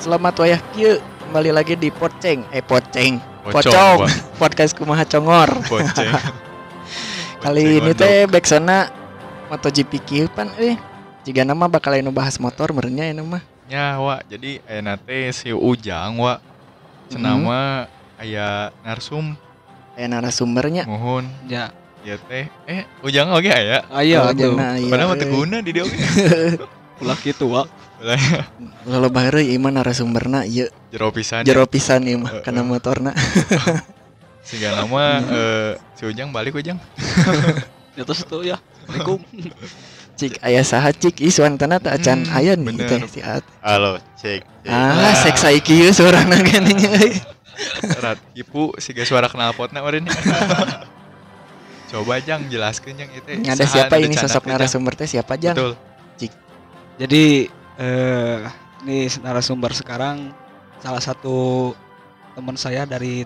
Selamat wayah kieu kembali lagi di Poceng eh Poceng Pocong, podcast kumaha congor Poceng. kali ini teh backsona MotoGP kieu pan eh jika nama bakal anu bahas motor merenya anu mah Ya, wa. Jadi aya teh si Ujang, wa. Cenama aya narsum aya narasumbernya mohon. Ya, Ya teh. Eh, Ujang oge aya. ayo Oh, atuh. jangan, iya, Padahal mah eh. teu guna di dia oge. Ulah kitu wa. Lalu baheureuy ieu mah narasumberna ieu Jero pisan. jero pisan ieu mah kana motorna Sehingga nama eh, si Ujang balik Ujang. Ya terus tuh ya. Assalamualaikum. cik aya saha cik Iswan tana teh acan Hmm, aya nih bener. teh si At. Halo, cek. cek. Ah, sek saiki ieu soranna geuning euy. Rat ibu siga suara knalpotna meureun. Coba Jang jelaskeun Jang itu. Ada siapa ini sosok narasumber teh siapa Jang? Betul. Jadi eh ini narasumber sekarang salah satu teman saya dari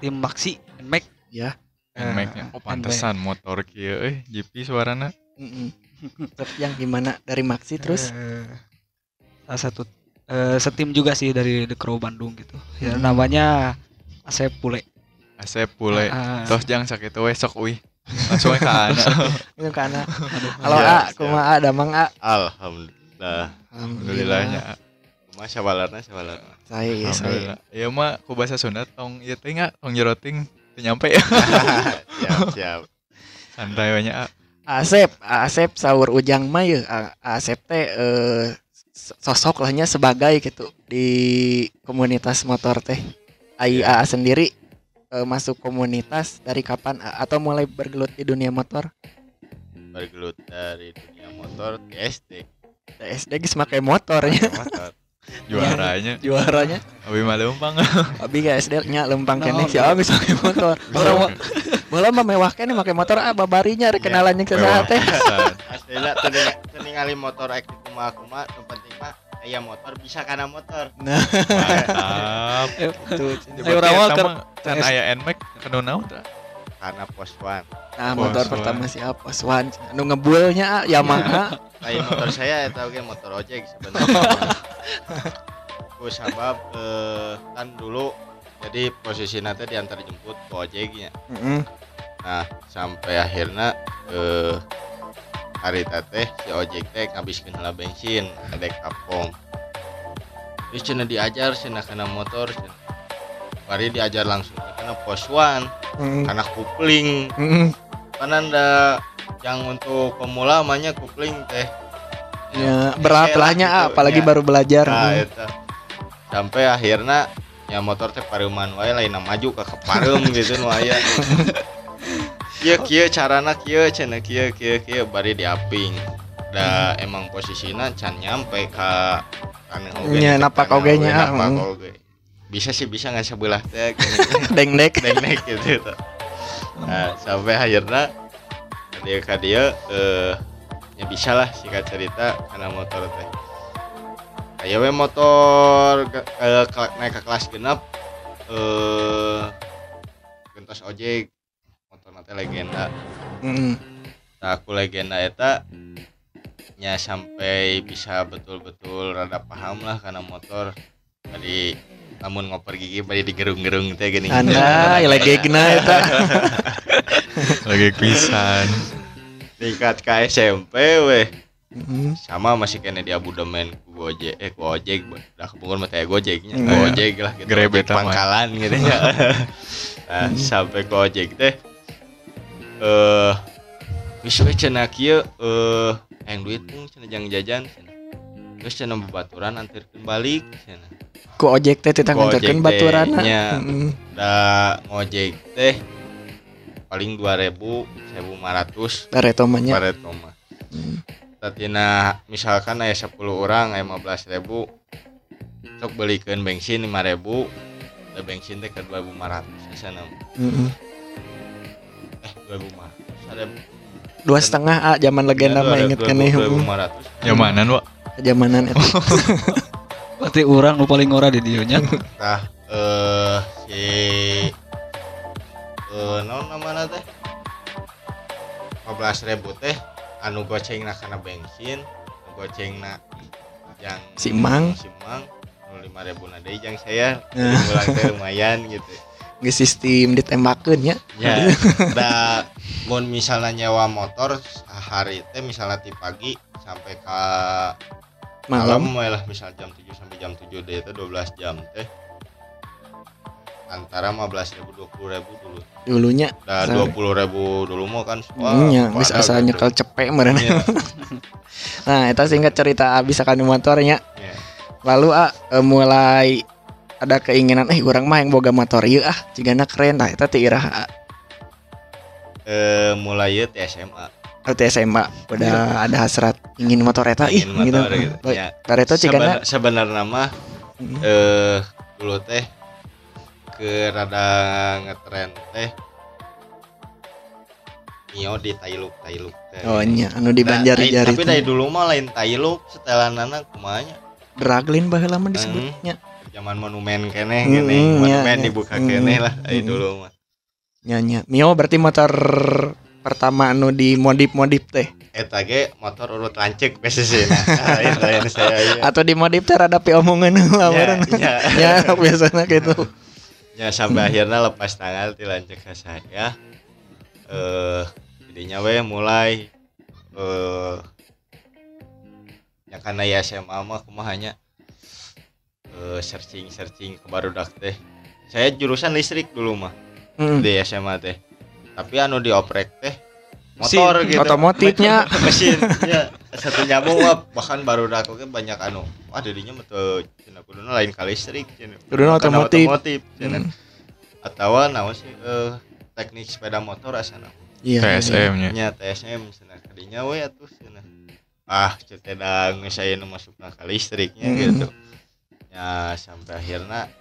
tim Maxi Mac. Ya. Nmax-nya. Oh, pantesan motor kieu euy, GP suarana. Tapi yang gimana dari Maxi terus? Eh, salah satu eh, setim juga sih dari The Crow Bandung gitu. Ya Hmm. namanya Asep Pule. Asep pule. Ah, Tos Jang sakitu we sok uih. Langsung we ka ana. Itu karena aduh. Halo Siap, A, kumaha Damang A? Alhamdulillah. Alhamdulillahnya. Kumaha sabalarna sabalarna. Saya ya saya. Iya mah ku bahasa Sunda tong ieu teh nya tong jeroting teu nyampe ya. siap, siap. Santai we nya. Asep, Asep sahur Ujang mah yeuh. A- Asep teh eh, sosok lahnya sebagai gitu di komunitas motor teh. AIA sendiri eh, masuk komunitas dari kapan atau mulai bergelut di dunia motor? Bergelut dari dunia motor ke SD. SD geus make motornya Motor. Juaranya juaranya. abi mah leumpang. Abi ga SD nya lempang Nah, kene si Abi make motor. Orang Bola mah mewah kene make motor ah babarinya rek kenalan jeung sasaha teh. Aslinya teu ningali- teu ningali motor ek kumaha kumaha, nu penting mah aya motor bisa kana motor. Nah, Mantap. tuh. Ayo rawal ke- can aya Nmax kanu naon tah? Karena pos one. Nah, motor Poswan. pertama siapa? Swan. Anu ngebulnya ah, Yamaha. Lain motor saya eta oge motor ojek sebenarnya. Ku sabab eh, kan dulu jadi posisi nanti diantar jemput ke ojeknya. Heeh. Nah, sampai akhirnya eh hari teh si ojek teh ngabiskeun heula bensin ada kapong. Terus cenah diajar cenah kana motor cenah. Bari diajar langsung karena pos one, Heeh. karena kupling. Heeh. Kan anda yang untuk pemula namanya kupling teh. Ya, berat Geser lahnya ah, gitu, apalagi ya. baru belajar. Nah, Heeh. eta. Sampai akhirnya ya motor teh pareuman wae lain maju ke kepareum gitu nu aya. Kieu kieu carana kieu cenah kieu kieu kieu bari diaping. Da emang posisina can nyampe ka kana oge. Nya, teh, napak mm. oge. Bisa sih bisa nggak sebelah teh Dengdek. deng-deng gitu. tuh. Nah, sampai akhirnya dia ka dia eh ya bisa lah singkat cerita karena motor teh. Ayo we motor ke, naik ke kelas genap eh gentos ojek motor nanti legenda. Heeh. Nah, aku legenda eta nya sampai bisa betul-betul rada paham lah karena motor tadi namun ngoper gigi bari digerung-gerung teh gini. Anda ya lagi gena eta. Lagi pisan. tingkat ke SMP weh Heeh. sama masih kena di abodemen ku gojek eh ku ojek dah kebungun kayak gojeknya Hmm. ku ojek lah gitu amat. pangkalan gitu ya nah, sampai ku ojek teh eh wis we cenah kieu eh yang duit pun cenah jang jajan cenah terus cenah babaturan antirkeun balik cenah Ku ojek teh nganterkeun teh, baturana. nya. Heeh. da ngojek teh paling 2000 1500 Tareto mah nya. Pareto mah. Tatina misalkan aya 10 orang aya 15 ribu sok belikan bensin 5 ribu da bensin teh ke 2500 sana Heeh. eh 2500 ada Dua setengah ah zaman legenda mah inget kan nih. heeh. 2500 Nyamanan wa. Zamanan eta. Berarti orang nu paling ora di dieu nya. tah eh si eh naon namana teh 15 ribu teh anu goceng na karena bensin anu goceng na yang Si Mang. si Mang lima ribu nade jang saya Nah. pulang teh lumayan gitu Nge sistem ditembakeun ya. ya da mun misalnya nyewa motor hari teh misalnya ti pagi sampai ke malam Malam. lah misal jam 7 sampai jam 7 deh itu 12 jam teh antara 15 ribu 20 ribu dulu Dulunya Sorry. 20 ribu dulu mau kan nya pada geus asa gitu. nyekel cepek meureun. Iya, Nah, eta singkat cerita bisa kan motornya. iya. Lalu ah eh, mulai ada keinginan eh orang mah yang boga motor ieu ah cigana keren tah eta teh iraha Eh, mulai ya SMA Berarti SMA udah ada hasrat ingin motor eta ih Ingin gitu. motor gitu. Ya. Itu cigana Seben- sebenarnya mah Hmm. eh dulu teh ke rada ngetren teh Mio di Tailuk Tailuk teh. Oh nya anu di Nah, Banjar-Jari tapi dari dulu mah lain Tailuk setelan anak kumanya Draglin baheula mah disebutnya. Zaman monumen kene kene hmm, monumen ya, ya. dibuka Hmm, kene lah hmm. dulu mah Nya nya. Mio berarti motor pertama anu di modif-modif teh eta ge motor urut lancek PCC nah Ah, yang saya iya. atau di modif teh rada pi omongan lawaran. ya, Ya biasanya gitu. ya sampai akhirnya lepas tangan ti lancek ke saya eh jadinya we mulai eh ya karena ya SMA mah kumahanya eh searching searching ke barudak teh saya jurusan listrik dulu mah Hmm. di SMA teh tapi anu dioprek teh motor Mesin, gitu otomotifnya. mesin ya satu wah bahkan baru aku banyak anu wah dirinya betul cina kuduna lain kali listrik cina Kuduna otomotif. otomotif cina. Hmm. atau naon sih eh, teknik sepeda motor asana Iya. iya. TSM-nya. nya TSM cina kadinya we atuh cina ah ceteda ngesayeun masuk ke listriknya Hmm. gitu ya sampai akhirnya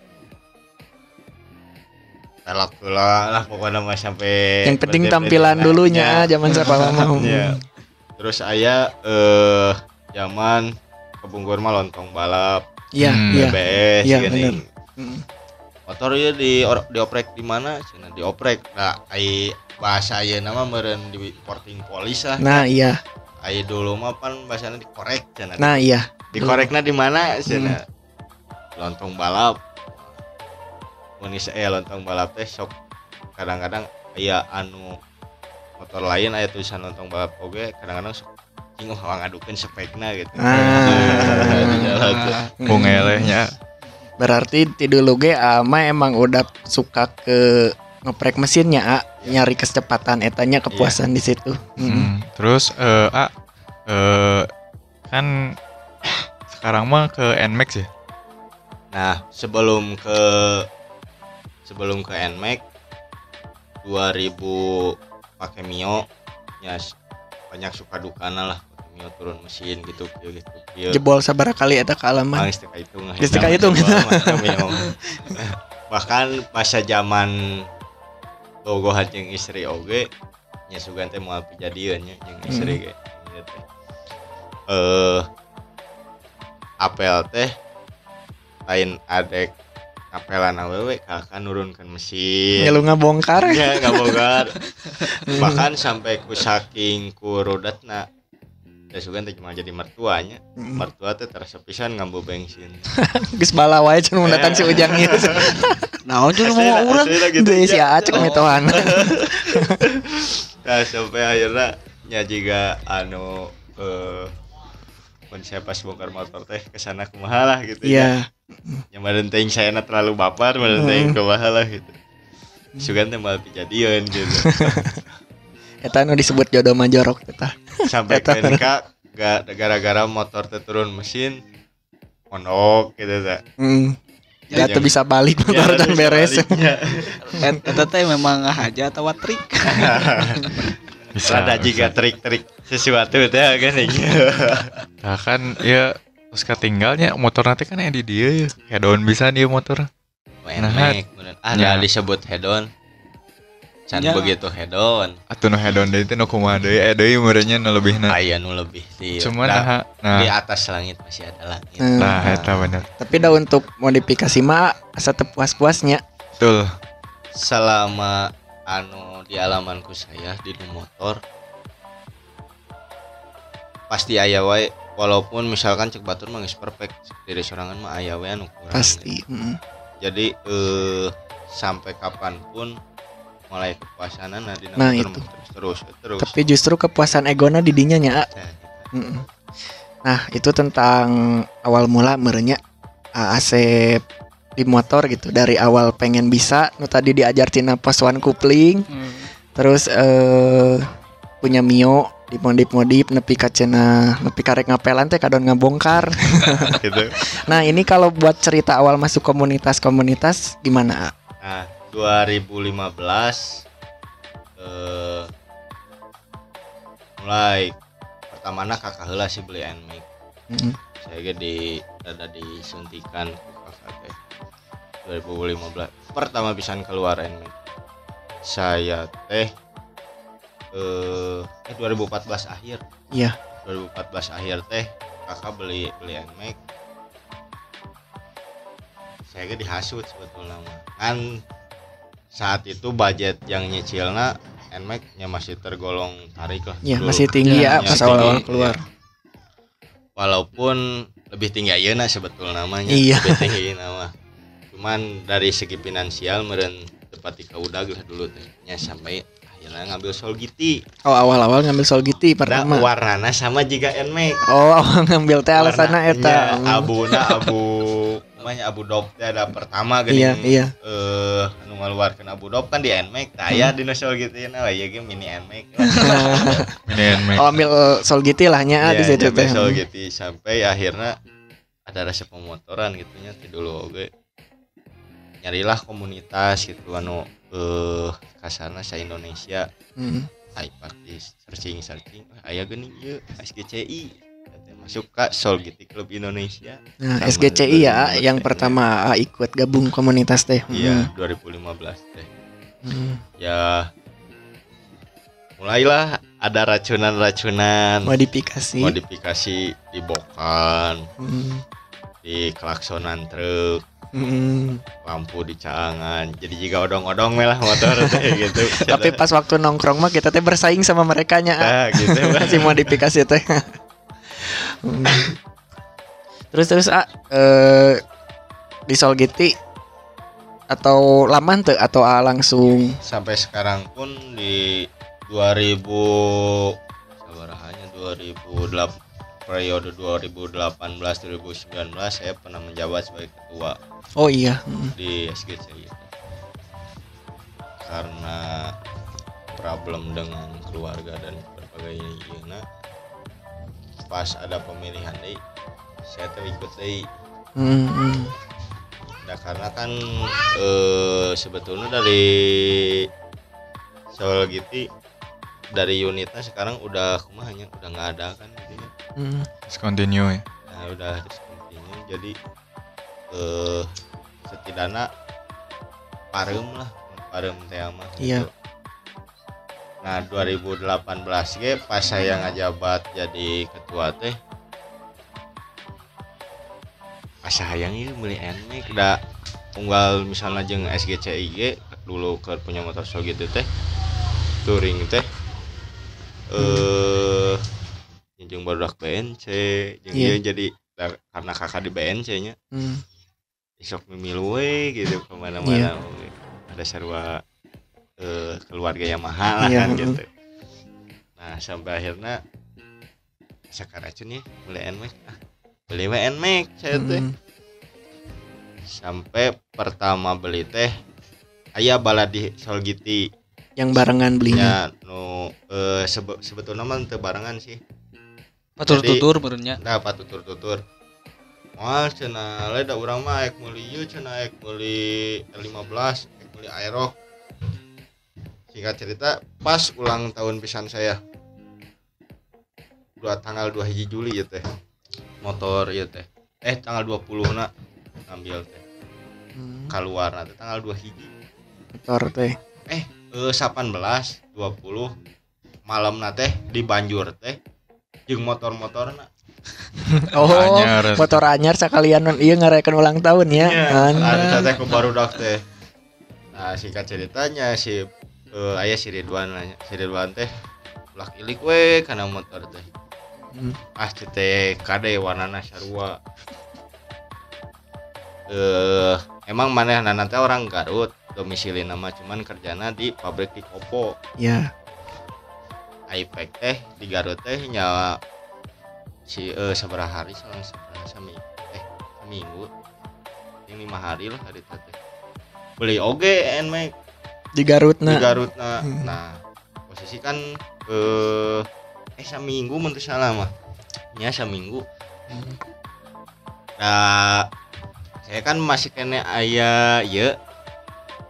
telak pula lah pokoknya mah sampai Yang penting tampilan dulunya Ya. zaman sekolah mah. Iya. Terus saya eh zaman kebungkur mah lontong balap, Iya, Hmm. iya. BBS Iya, gini. Hmm. Motor ya di or- dioprek di mana? Cina dioprek. Nah, ai bahasa ayeuna nama meureun di porting polis lah. Nah, iya. Ai dulu mah pan bahasana dikorek cenah. Nah, iya. Dikorekna di mana cenah? Lontong balap. Geus aya lontong balap teh sok kadang-kadang aya anu motor lain aya tulisan lontong balap oge kadang-kadang sok cing oh ngadukeun spekna gitu. Ah. Berarti ti dulu ge ama emang udah suka ke ngeprek mesinnya, A. nyari kecepatan etanya kepuasan di situ. Hmm. Hmm. Terus eh A eh kan sekarang mah ke Nmax ya. Nah, sebelum ke sebelum ke Nmax 2000 pakai Mio ya banyak suka dukana lah Mio turun mesin gitu gitu kieu. Jebol sabar kali eta ke alaman. Geus teu kahitung. Geus teu kahitung. Bahkan masa zaman bogohan jeung istri oge nya sugan teh moal pijadieun nya jeung istri ge. Ieu teh. Eh apel teh lain adek apelan awewe kakak nurunkan mesin. Ya lu ngabongkar. Ya nggak bogar. Bahkan sampai ku saking ku rodatna Ya sugan teh cuma jadi mertuanya. Hmm. Mertua teh terasa pisan ngambu bensin. Geus bala wae cenah mun datang si Ujang ieu. Naon jeung Asli mau urang. gitu. Deui si. Acek metohan. Nah, sampai akhirnya nya juga anu eh saya pas bongkar motor teh ke sana kumaha lah gitu ya. Iya. Yang badan teuing saya terlalu baper, badan teuing kumaha lah gitu. Sugan teh malah kejadian gitu. Eta nu disebut jodoh majorok eta. Sampai Eta ke NK ga- gara-gara motor teh turun mesin mondok gitu teh. Hmm. Ya, Ya bisa balik motor Ya, dan beres. Eta teh memang ngahaja atau trik. Bisa. Ada juga trik-trik sesuatu teh kan gitu. Nah, kan ya terus ketinggalnya motor nanti kan yang di dia ya. Kayak daun bisa dia motor. Nah. Ah, Ya. disebut hedon. Can Ya. begitu hedon. Atuh nu hedon deui teh nu kumaha deui eh deui meureunnya nu lebihna. Aya nu lebih di Cuman dah, nah, di nah, atas langit masih ada langit. Hmm. nah eta bener. Tapi dah untuk modifikasi mah asa puas-puasnya. Betul. Selama anu di alamanku saya di motor pasti aya wae walaupun misalkan cek batur mah geus perfect dari sorangan mah aya we anu kurang. pasti Mm. jadi eh sampai kapan pun mulai kepuasan nah di Nah, itu. terus terus terus tapi justru kepuasan egona didinya nya. Nah, Mm-mm. Nah, itu tentang awal mula merenya uh, Asep di motor gitu dari awal pengen bisa nu tadi diajar Cina pos one coupling Hmm. terus eh punya Mio di modif modif nepi ka cenah nepi karek ngapelan teh kadon ngabongkar gitu nah ini kalau buat cerita awal masuk komunitas-komunitas gimana A? Nah, 2015 eh mulai pertamana kakak heula sih beli NMAX. Mm-mm. Saya ge di ada disuntikan kakak teh. 2015 pertama pisan keluar NMAX. Saya teh eh eh 2014 akhir. Iya. 2014 akhir teh kakak beli beli NMAX. Saya ge dihasut sebetulnya. Kan saat itu budget yang nyicilna NMAX nya masih tergolong tarik lah. ya dulu. masih tinggi Ya, ya, pas awal-awal iya. keluar Walaupun lebih tinggi ayeuna sebetulnya namanya. Iya. Lebih tinggi nama. Cuman dari segi finansial meren tepat ka udag lah dulu teh. Nya sampai akhirnya ngambil Solgiti. oh awal-awal ngambil Solgiti Nah, pertama. warnana sama juga NMAX. oh awal ngambil teh alasanna eta. Warnanya Mm. abuna abu namanya abu dop teh ada pertama gini. Iya iya. Eh anu ngaluarkeun abu dop kan di NMAX tah aya di Nosol gitu nah ya ge mini NMAX Ini NMAX. oh ambil Solgiti lah nya di Iya, situ teh. Sol gitu sampai akhirnya ada rasa pemotoran gitu nya teh dulu oge nyarilah komunitas gitu anu eh kasarna sa Indonesia Mm. ai praktis searching searching aya geuning ieu SGCI masuk ke Sol gitu Klub Indonesia Nah, Sama SGCI ya 2015 yang pertama ah, ikut gabung komunitas teh. iya 2015 teh Hmm. Hmm. ya mulailah ada racunan-racunan Modifikasi. modifikasi di bokan Hmm. di klaksonan truk Hmm. lampu di caangan jadi jika odong-odong lah motor teh gitu Tapi pas waktu nongkrong mah kita teh bersaing sama mereka nya. ah. nah, gitu Masih modifikasi teh. Terus terus ah eh, di Solgiti atau laman tuh atau ah, langsung sampai sekarang pun di 2000 sabarahannya 2008 periode 2018 2019 saya pernah menjabat sebagai ketua oh iya Hmm. di SGCI karena problem dengan keluarga dan berbagai ieu pas ada pemilihan deh saya tuh ikut deh hmm. Nah karena kan eh, sebetulnya dari soal gitu dari unitnya sekarang udah kumahnya udah nggak ada kan gitu ya. Hmm. Terus continue ya. Nah udah discontinue jadi eh setidaknya parem lah parem teh mah Iya. gitu. Nah 2018 ge pas saya ngajabat jadi ketua teh pas sayang ini beli NMAX da unggal misalnya jeung SGCI ge dulu ke punya motor so gitu teh touring teh eh jeung barudak BNC jeung Iya. ieu jadi karena kakak di BNC nya Hmm. Isok mimilu we gitu. Ke mana-mana ada sarua eh, keluarga yang mahal lah Iya, kan mm. gitu. Nah sampai akhirnya sekarang nih beli NMAX ah beli NMAX saya teh. Hmm. sampai pertama beli teh ayah balad di Solgiti. Yang barengan belinya. Nya nu eh, sebe- sebetulnya mah teu barengan sih. Patur Jadi- tutur merenya. dapat tutur-tutur Wah, cina le da urang mah ek meuli ieu cina ek meuli R15, ek meuli Aerox. Singkat cerita, pas ulang tahun pisan saya. Dua tanggal 2 hiji Juli ya teh. Motor ieu teh. Eh tanggal 20 na ngambil teh. Hmm. Keluar teh tanggal 2 hiji. motor teh Eh 18 20 malam teh di Banjur teh jeung motor-motorna oh Anyar. motor anyar sekalian iya ngerayakan ulang tahun ya Iya, teh ke barudak teh. Nah, singkat ceritanya si eh, aya si Ridwan nanya, si Ridwan teh ulak ilik we kana motor teh. Hmm. ah teh kade warnana sarua eh emang mana nanti orang Garut domisili nama cuman kerjana di pabrik di Kopo Ya. Aipek teh di Garut teh nya si eh seberapa hari? Selang seberapa sami eh seminggu. Yang lima hari lah hari teh beli oge nmax Di Garut di na. Garut nah, Hmm. nah posisi kan eh eh seminggu menurut salah mah nya seminggu. Hmm. nah saya kan masih kena ayah ya.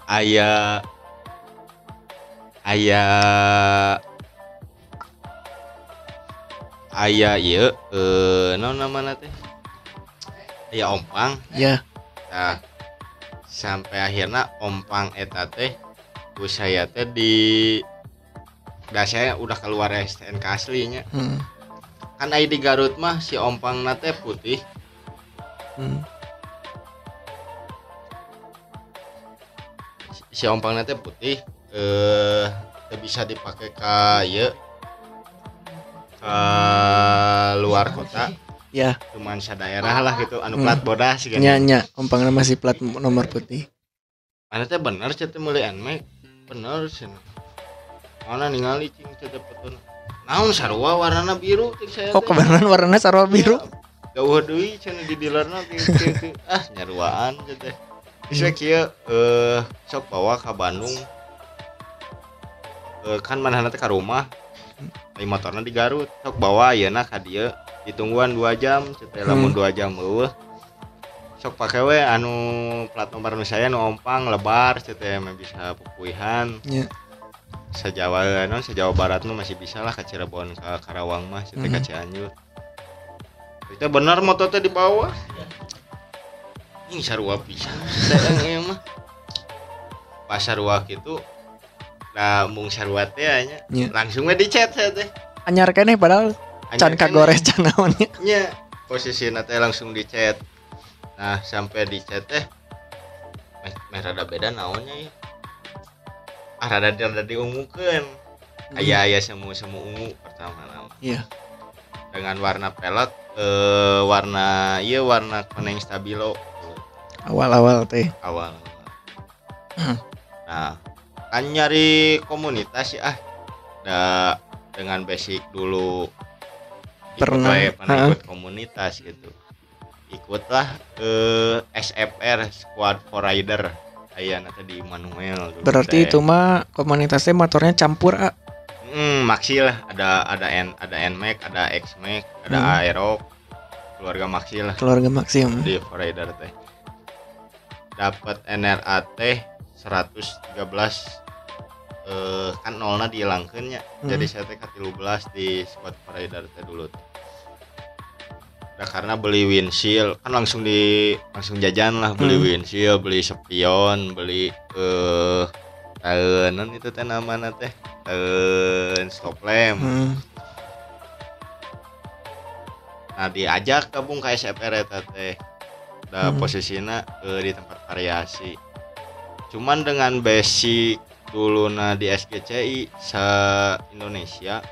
Ayah ayah ya eh nama teh ayah ompang Ya. nah sampai akhirnya ompang eta teh saya teh di Dah saya udah keluar STNK aslinya Hmm. kan ai di Garut mah si ompang nate putih Hmm. si ompang nate putih eh bisa dipakai ka ieu ka luar kota Ya. cuman daerah lah gitu anu plat bodas gitu Nya nya ompangna masih plat nomor putih. mana teh bener cete meuli anmek bener sih mana ningali cing cete foto naon sarua warnana biru cing saya Oh, teh. kebenaran warnanya sarwa biru. Gauh deui cenah di dealerna kieu kieu kieu. ah nyaruaan teh. We kieu eh sok bawa ka Bandung. Eh kan manehna teh ka rumah. Ai motorna di Garut. Sok bawa ayeuna ka dieu ditungguan 2 jam, cenah lamun 2 jam eueuh. Sok pake we anu plat nomor nu saya nu ompang lebar mah bisa pupuihan. Nya. Sejawa non sejawa barat mah masih bisa lah ke Cirebon ke Karawang mah cenah Mhm. ka Cianjur. Itu benar motor teh di bawah. Ini sarua pisan. Mah. Pas sarua kitu nah mung sarua teh nya Nya. langsung we dicet saya teh. Anyar keneh padahal can Anyar kagores can naonnya. nya posisina teh langsung dicet. Nah, sampai dicet teh meh, meh rada beda naonnya ya. Ah rada rada diungukeun. Aya aya semu semu ungu pertama nama. Iya. Dengan warna pelek eh warna iya warna koneng stabilo Awal-awal teh. awal. Hmm. Nah, kan nyari komunitas ya ah. Da, dengan basic dulu ikut Pernah, wae, pernah ha. ikut komunitas gitu. Ikutlah eh SFR Squad for Rider. Aya nanti di Manuel dulu Berarti itu mah komunitasnya motornya campur ah. Hmm, Maxi lah, ada ada N ada Nmax, ada Xmax, ada Hmm. Aero. Keluarga Maxi lah keluarga Maxim. di Rider teh. Dapat NRAT 113 eh kan nolna dihilangkeun nya. Hmm. Jadi saya teh ka 13 di squad Rider teh dulu. Nah, karena beli windshield kan langsung di langsung jajan lah beli Hmm. windshield, beli spion, beli eh tahun itu teh namanya teh tahun stop lamp. Hmm. Nah diajak gabung ke SFR eta teh. Da Hmm. posisinya eh, di tempat variasi. Cuman dengan basic dulu na di SGCI se Indonesia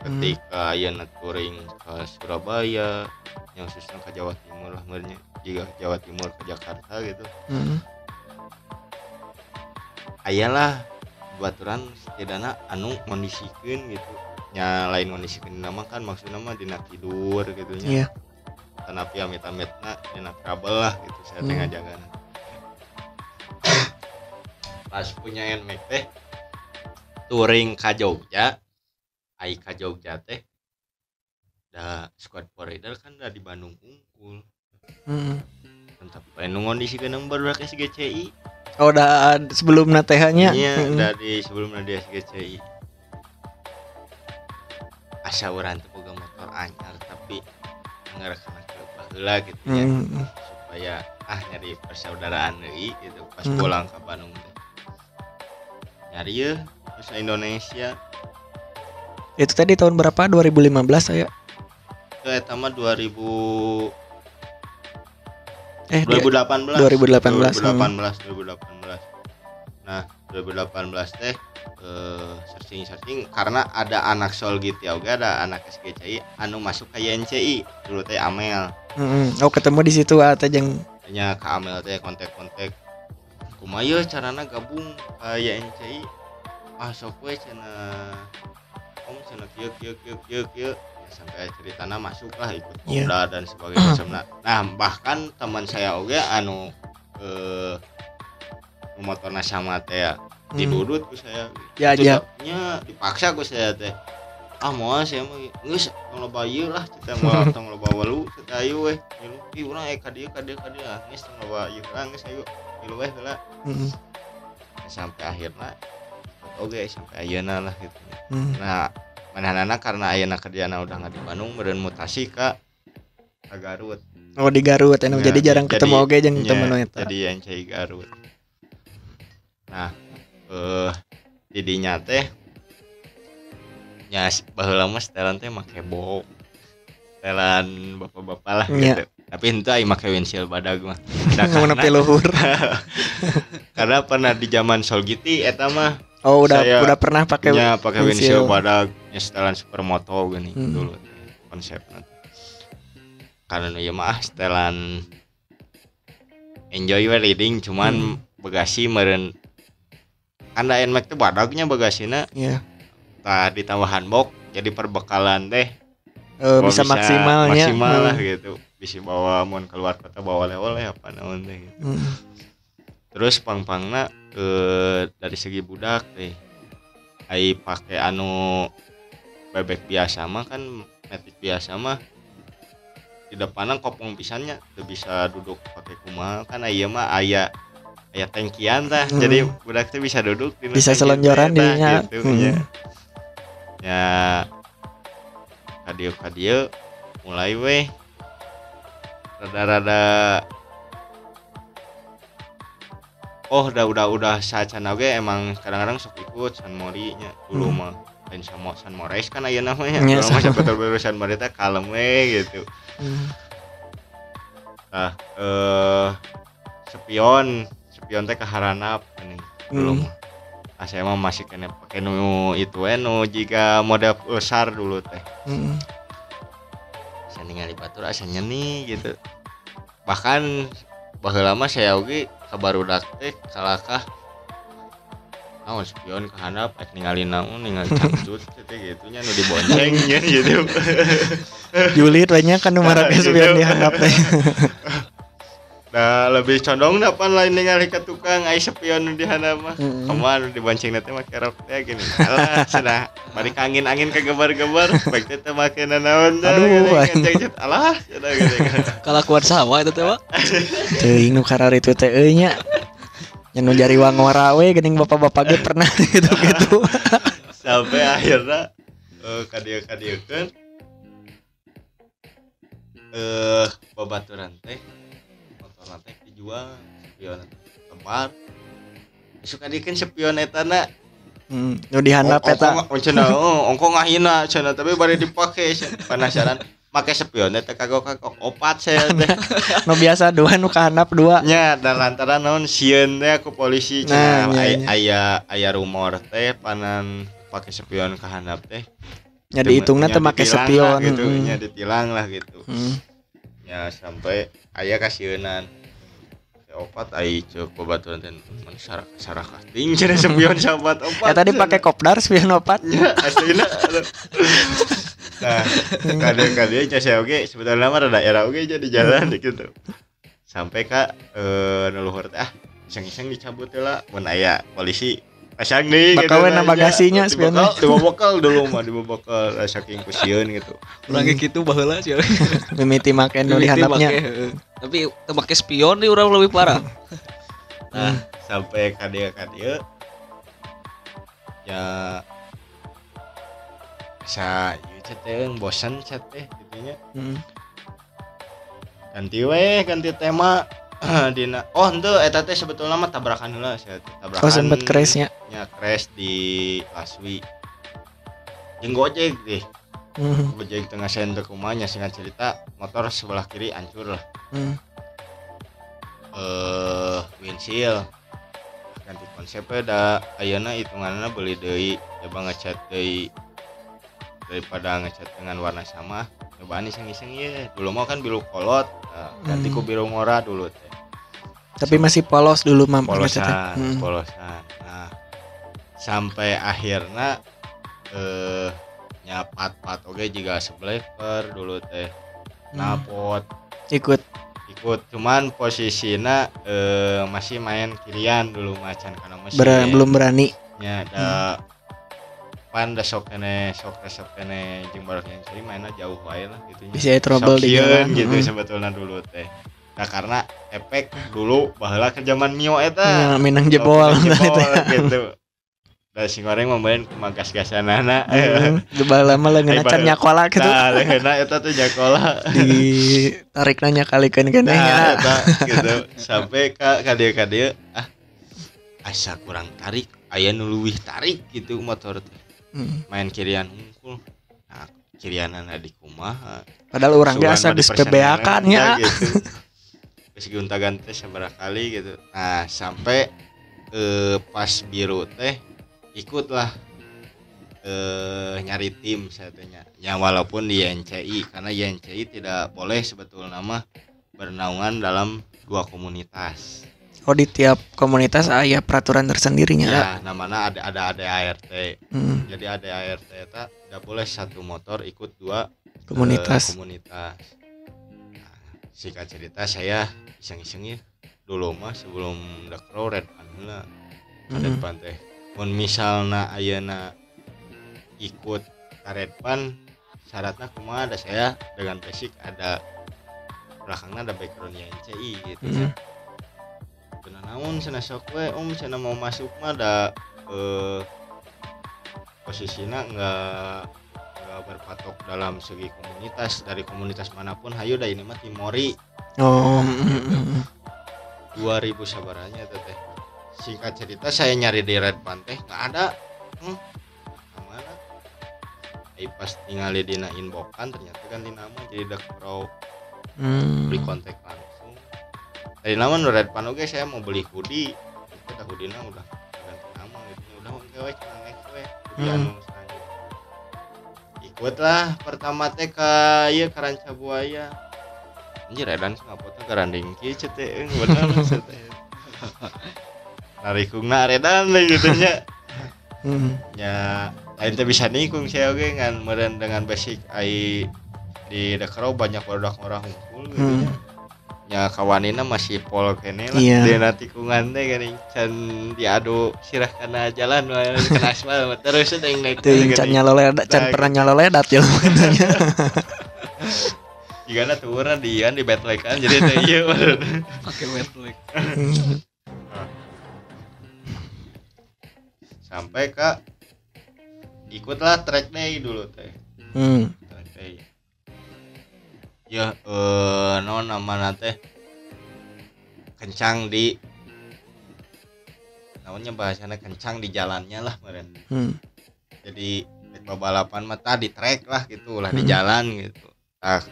Hmm. ketika ayeuna touring ke Surabaya yang khususnya ke Jawa Timur lah merenya jika Jawa Timur ke Jakarta gitu Hmm. ayalah baturan setidaknya anu kondisikan gitu nya lain kondisikan nama kan maksudnya mah dina tidur gitu nya Iya. tapi amit-amitna dina trouble lah gitu saya Hmm. tengah jaga pas punya NMAX teh touring ke Jogja ai ka Jogja teh da squad rider kan udah di Bandung unggul Hmm. tetap anu kondisikan baru ke SGCI Oh, udah ad- sebelum natehanya. Iya, Hmm. dari sebelumnya di SGCI. Asa orang teh boga motor anyar tapi ngerekana ke baheula gitu ya Hmm. supaya ah nyari persaudaraan deui gitu pas Hmm. pulang ke Bandung teh. Nyari ya terus Indonesia Itu tadi tahun berapa? 2015 saya. itu eta mah 2000 Eh, dia- 2018 2018, 2018 2018 nah 2018 teh eh searching searching karena ada anak sol gitu ya oke ada anak SGCI anu masuk ke YNCI dulu teh Amel Mm-mm. oh ketemu di situ atau jeng hanya ke Amel teh kontak-kontak kumaha carana gabung ke YNCI ah sok we cenah om cenah kieu kieu kieu kieu kieu Ya, sampai ceritana masuk lah ikut Iya. Kopda dan sebagainya macamna. nah bahkan teman saya oge anu eh motorna sama teh ya Hmm. ku saya Ya, ya. teh, nya dipaksa ku saya teh ah mau saya mah geus tong loba ieu lah kita mau tong loba walu kita ayo weh ngilu ih urang aya ka dieu ka dieu ka dieu ah geus tong loba ieu lah geus ayo ngilu weh heula Mm-mm. sampai akhirnya oke sampai ayeuna lah gitu. Mm. nah manehna karena ayeuna kerjana udah nggak di Bandung meureun mutasi ka ka Garut. Oh di Garut. Anu Ya, jadi jarang jadi- ketemu jeung Nya, temen eta jadi NCI Garut. Nah eh didinya teh nya baheula mah setelan teh make bok setelan bapak-bapak lah Nya. gitu tapi itu ai make windshield badag mah Mau nepi luhur karena pernah di zaman Solgiti eta mah oh udah Saya- udah pernah pakai nya pakai windshield. windshield badag setelan supermoto gini Hmm. dulu konsepnya karena ya mah setelan enjoy we reading cuman Hmm. bagasi meren kan da NMAX teh badagnya bagasina Iya. tah ditambah handbox jadi perbekalan teh Eh, Oh, bisa, maksimalnya maksimal lah Hmm. gitu bisa bawa mau keluar kota bawa oleh-oleh apa naon teh gitu. Mm. terus pang-pangna eh dari segi budak teh ai pakai anu bebek biasa mah kan metik biasa mah di depanan kopong pisannya tuh bisa duduk pakai kumaha kan aya mah aya aya tangkian tah Hmm. jadi budak teh bisa duduk di Bisa selonjoran dirinya. gitu, Hmm. nya. ya kadio kadio mulai weh rada-rada. Oh udah udah udah saat oge emang kadang-kadang sok ikut San Mori nya. Dulu Hmm. mah lain sama San Mores kan aya namanya. Nya, dulu mah San betul-betul San Mori teh kalem we gitu. Mm. nah eh spion spion teh kaharanap ini dulu Hmm. mah. Nah, saya mah masih kena pakai nu itu we nu jika model besar dulu teh. Mm. Saya ningali batur asa nyeni gitu. Bahkan baheula mah saya oge kabarudak teh kalakah naon spion ke handap ek ningali naon ningali cangcut gitu nya nu dibonceng gitu. Julit banyak kan nomor spion dihanap teh. nah lebih condong dapan lain ningali ke tukang ai spion nu di handap mah Mm. ke mana dibonceng nanti make rok teh gini alah cenah bari angin angin kegebar-gebar baik teh teh make nanaon Aduh, kenceng-cet. alah cenah gini Kalau kuat sama itu teh, Pak. Teuing nu karar itu teh euy nya. Nya nu jari wangora we geuning bapak-bapak ge pernah gitu-gitu. sampai akhirnya eh kadia kan eh babaturan teh motor teh dijual spion tempat suka dikin spion etana Hmm, nu dihandap eta. ongko cenah oh, ongko ngahina cenah tapi bari dipake penasaran make spion teh kagok kagok opat saya teh Nu biasa dua nu kahandap dua. nya dan lantaran naon sieun teh aku polisi Nah, cenah nya, aya nya. aya aya rumor teh panan pakai spion ke handap teh Nya dihitungna teh make spion. lah gitu Mm. nya ditilang lah gitu Hmm. ya sampai aya kasieunan Teh opat ai ceuk babaturan teh mun sarah kasting cenah spion sahabat opat Ya tadi pakai kopdar spion opat. nya aslina aduh. nah kadang-kadang saya oge sebetulnya mah rada era oge jadi jalan gitu sampai ka eh nuluhur teh ah iseng-iseng dicabut lah mun aya polisi pasang nih Bakal we na bagasinya, spion spionnya. di bakal dulu mah di bakal saking kusieun gitu Urang ge kitu baheula sih. Mimiti make nu Mimiti dihandapnya. Tapi teu make spion nih urang lebih parah. nah sampai kadia kadia ya bisa ieu chat teh bosan chat teh gitunya Hmm. ganti weh ganti tema dina. Oh ente eta teh sebetulnya mah tabrakan heula teh tabrakan Oh sempet crashnya. nya crash di Laswi. Jeung gojek deh. Hmm. gojek tengah sen teu kumanya singkat cerita motor sebelah kiri hancur lah. Hmm. eh windshield. Ganti konsepnya da ayeuna hitunganna beli deui coba ngecat deui daripada ngecat dengan warna sama cobaan iseng-iseng ya dulu mau kan biru kolot nah, ganti ku Hmm. biru ngora dulu teh Tapi masih polos dulu mam. polosan Hmm. polosan nah sampai akhirnya eh nyapat pat oke juga sebleper dulu teh Hmm. napot Ikut. ikut cuman posisinya eh, masih main kirian dulu macan karena masih Ber- belum berani. nya da pan da sok kene sok resep kene jeung baru yang ciri mainnya jauh wae lah gitu nya. Bisa trouble di jalan. gitu Mm. sebetulnya dulu teh nah karena efek dulu baheula ke zaman Mio Ya, eta Minang jebol. Jebol gitu da si goreng membain ke magas-gasanana Jebal lama lah Ai, can baru- nyakola gitu. nah leheuna eta tuh jakola Ditarik nanya kalikan kan nah ya. eta gitu sampai ka ka dieu ka dieu ah asa kurang tarik aya nu tarik gitu motor teh Hmm. main kirian unggul nah kirianan di kumaha Padahal orang biasa di PBA kan ya. gitu terus gonta ganti seberapa kali gitu nah sampai eh, pas biru teh ikutlah eh nyari tim saya tanya ya walaupun di YNCI karena YNCI tidak boleh sebetulnya nama bernaungan dalam dua komunitas Oh di tiap komunitas ada peraturan tersendirinya. ya namanya ada ada ada ART Hmm, jadi ada ART eta tidak boleh satu motor ikut dua eh, komunitas. komunitas. Nah, singkat cerita saya iseng-iseng ya dulu mah sebelum The Crow Red Pan heula Red Hmm. Pan teh mun misalna ayeuna ikut ka Red Pan syaratnya kumaha ada saya dengan basic ada belakangnya ada background YNCI gitu Hmm. Benar namun sana sok we om sana mau masuk mah ada eh, posisinya enggak enggak berpatok dalam segi komunitas dari komunitas mana pun. Hayu dah ini mah Timori. Oh. hmm, hmm, hmm. 2000 sabarannya teteh singkat cerita saya nyari di Red Panteh nggak ada. Hmm, mana Ai pas ningali dina inboxan ternyata ganti nama jadi The Crow Hmm. beli kontak langsung dari nama nu Red Pan oge saya mau beli hoodie. Dah hoodie udah ganti nama gitu. Udah oke cuma next we Hmm. anu ikutlah pertama teh ka ieu ka Ranca Buaya. Anjir edan ngapot ke randing kieu ceu teh euy bener maksud teh. Narikungna redan lah gitu nya ya lain teh bisa nikung saya oge ngan meureun dengan basic ai di Crow banyak barudak orang hungkul gitu Hmm. Nya. Ya kawanina masih pol kene lah. Iya. Dia nanti kungan teh geuning can diadu sirah kana jalan kana aspal terus teh naik Tuh can nyaloledat, can Nah, pernah nyaloledat ya katanya. Jigana turun di di betlek kan jadi teh ieu pakai Hmm. sampai ke ikutlah track day dulu teh. Hmm. Track. Ya eh non nama teh kencang di namanya bahasanya kencang di jalannya lah meren Hmm. jadi rek balapan mata di trek lah gitu lah di Hmm. jalan gitu ah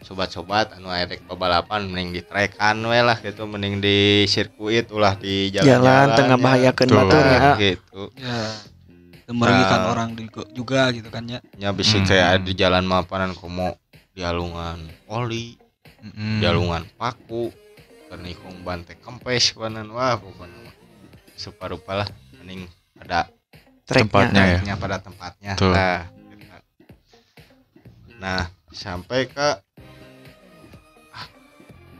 sobat-sobat anu aya rek balapan mending di trekan we lah gitu mending di sirkuit ulah di jalan Jalan tengah bahayakeun Tuh. batur ya. gitu ya merugikan Nah. orang juga, gitu kan ya nya bisa Hmm. kayak di jalan mapanan komo di alungan oli Mm-mm. di alungan paku kenikung bante kempes kanan wah pokoknya mah. separupa lah mending ada. Tempatnya. ya. Pada tempatnya Betul. nah, nah sampai ke ah,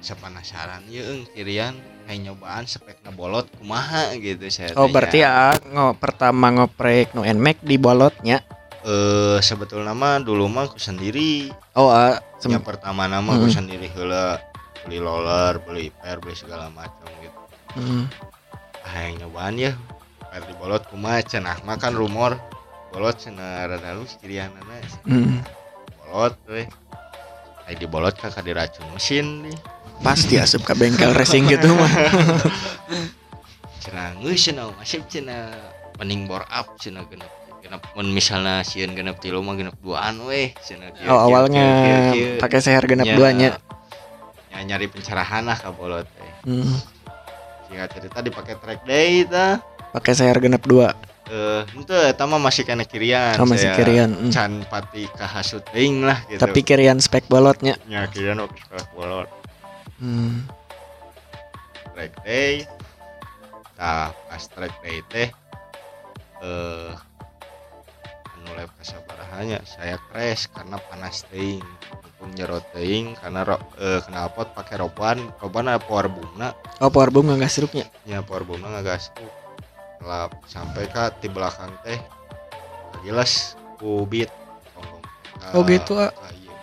saya penasaran ya kirian kayak nyobaan speknya bolot kumaha gitu saya Oh berarti ya ngo pertama ngoprek no nmax di bolotnya. Eh sebetulnya mah dulu mah aku sendiri Oh ah, sem- yang pertama nama aku Hmm. sendiri heula beli roller beli per beli segala macam gitu Hmm. ah yang nyobaan ya per di bolot kumaha cenah mah kan rumor bolot cenah rada halus kirianana Hmm. bolot weh Ay di bolot kakak diracun mesin nih Pasti asup ke bengkel racing gitu mah. cenah geus cenah masih cenah mending bor up cenah genep genep mun misalnya sieun genep tilu mah genep duaan weh cenah Oh awalnya pakai seher genap Ya, duanya. ya nyari pencerahan lah ka bolot teh Hmm. singkat cerita dipakai track day tah pakai sayar genep dua eh itu eta mah masih kena kirian oh, masih saya kirian mm. can pati kahasut teuing lah gitu tapi kirian spek bolotnya nya kirian oke sekolah bolot hmm. track day tah pas track day teh eh anu lep kasabarahannya saya crash karena panas teuing Untung nyerot teuing karena ro, eh, knalpot pakai roban roban ada power boomna oh power boom nggak serupnya? Nya power boomna ngagas lap sampai ke di belakang teh kagilas kubit. Ka- Oh, gitu, ah. ieu.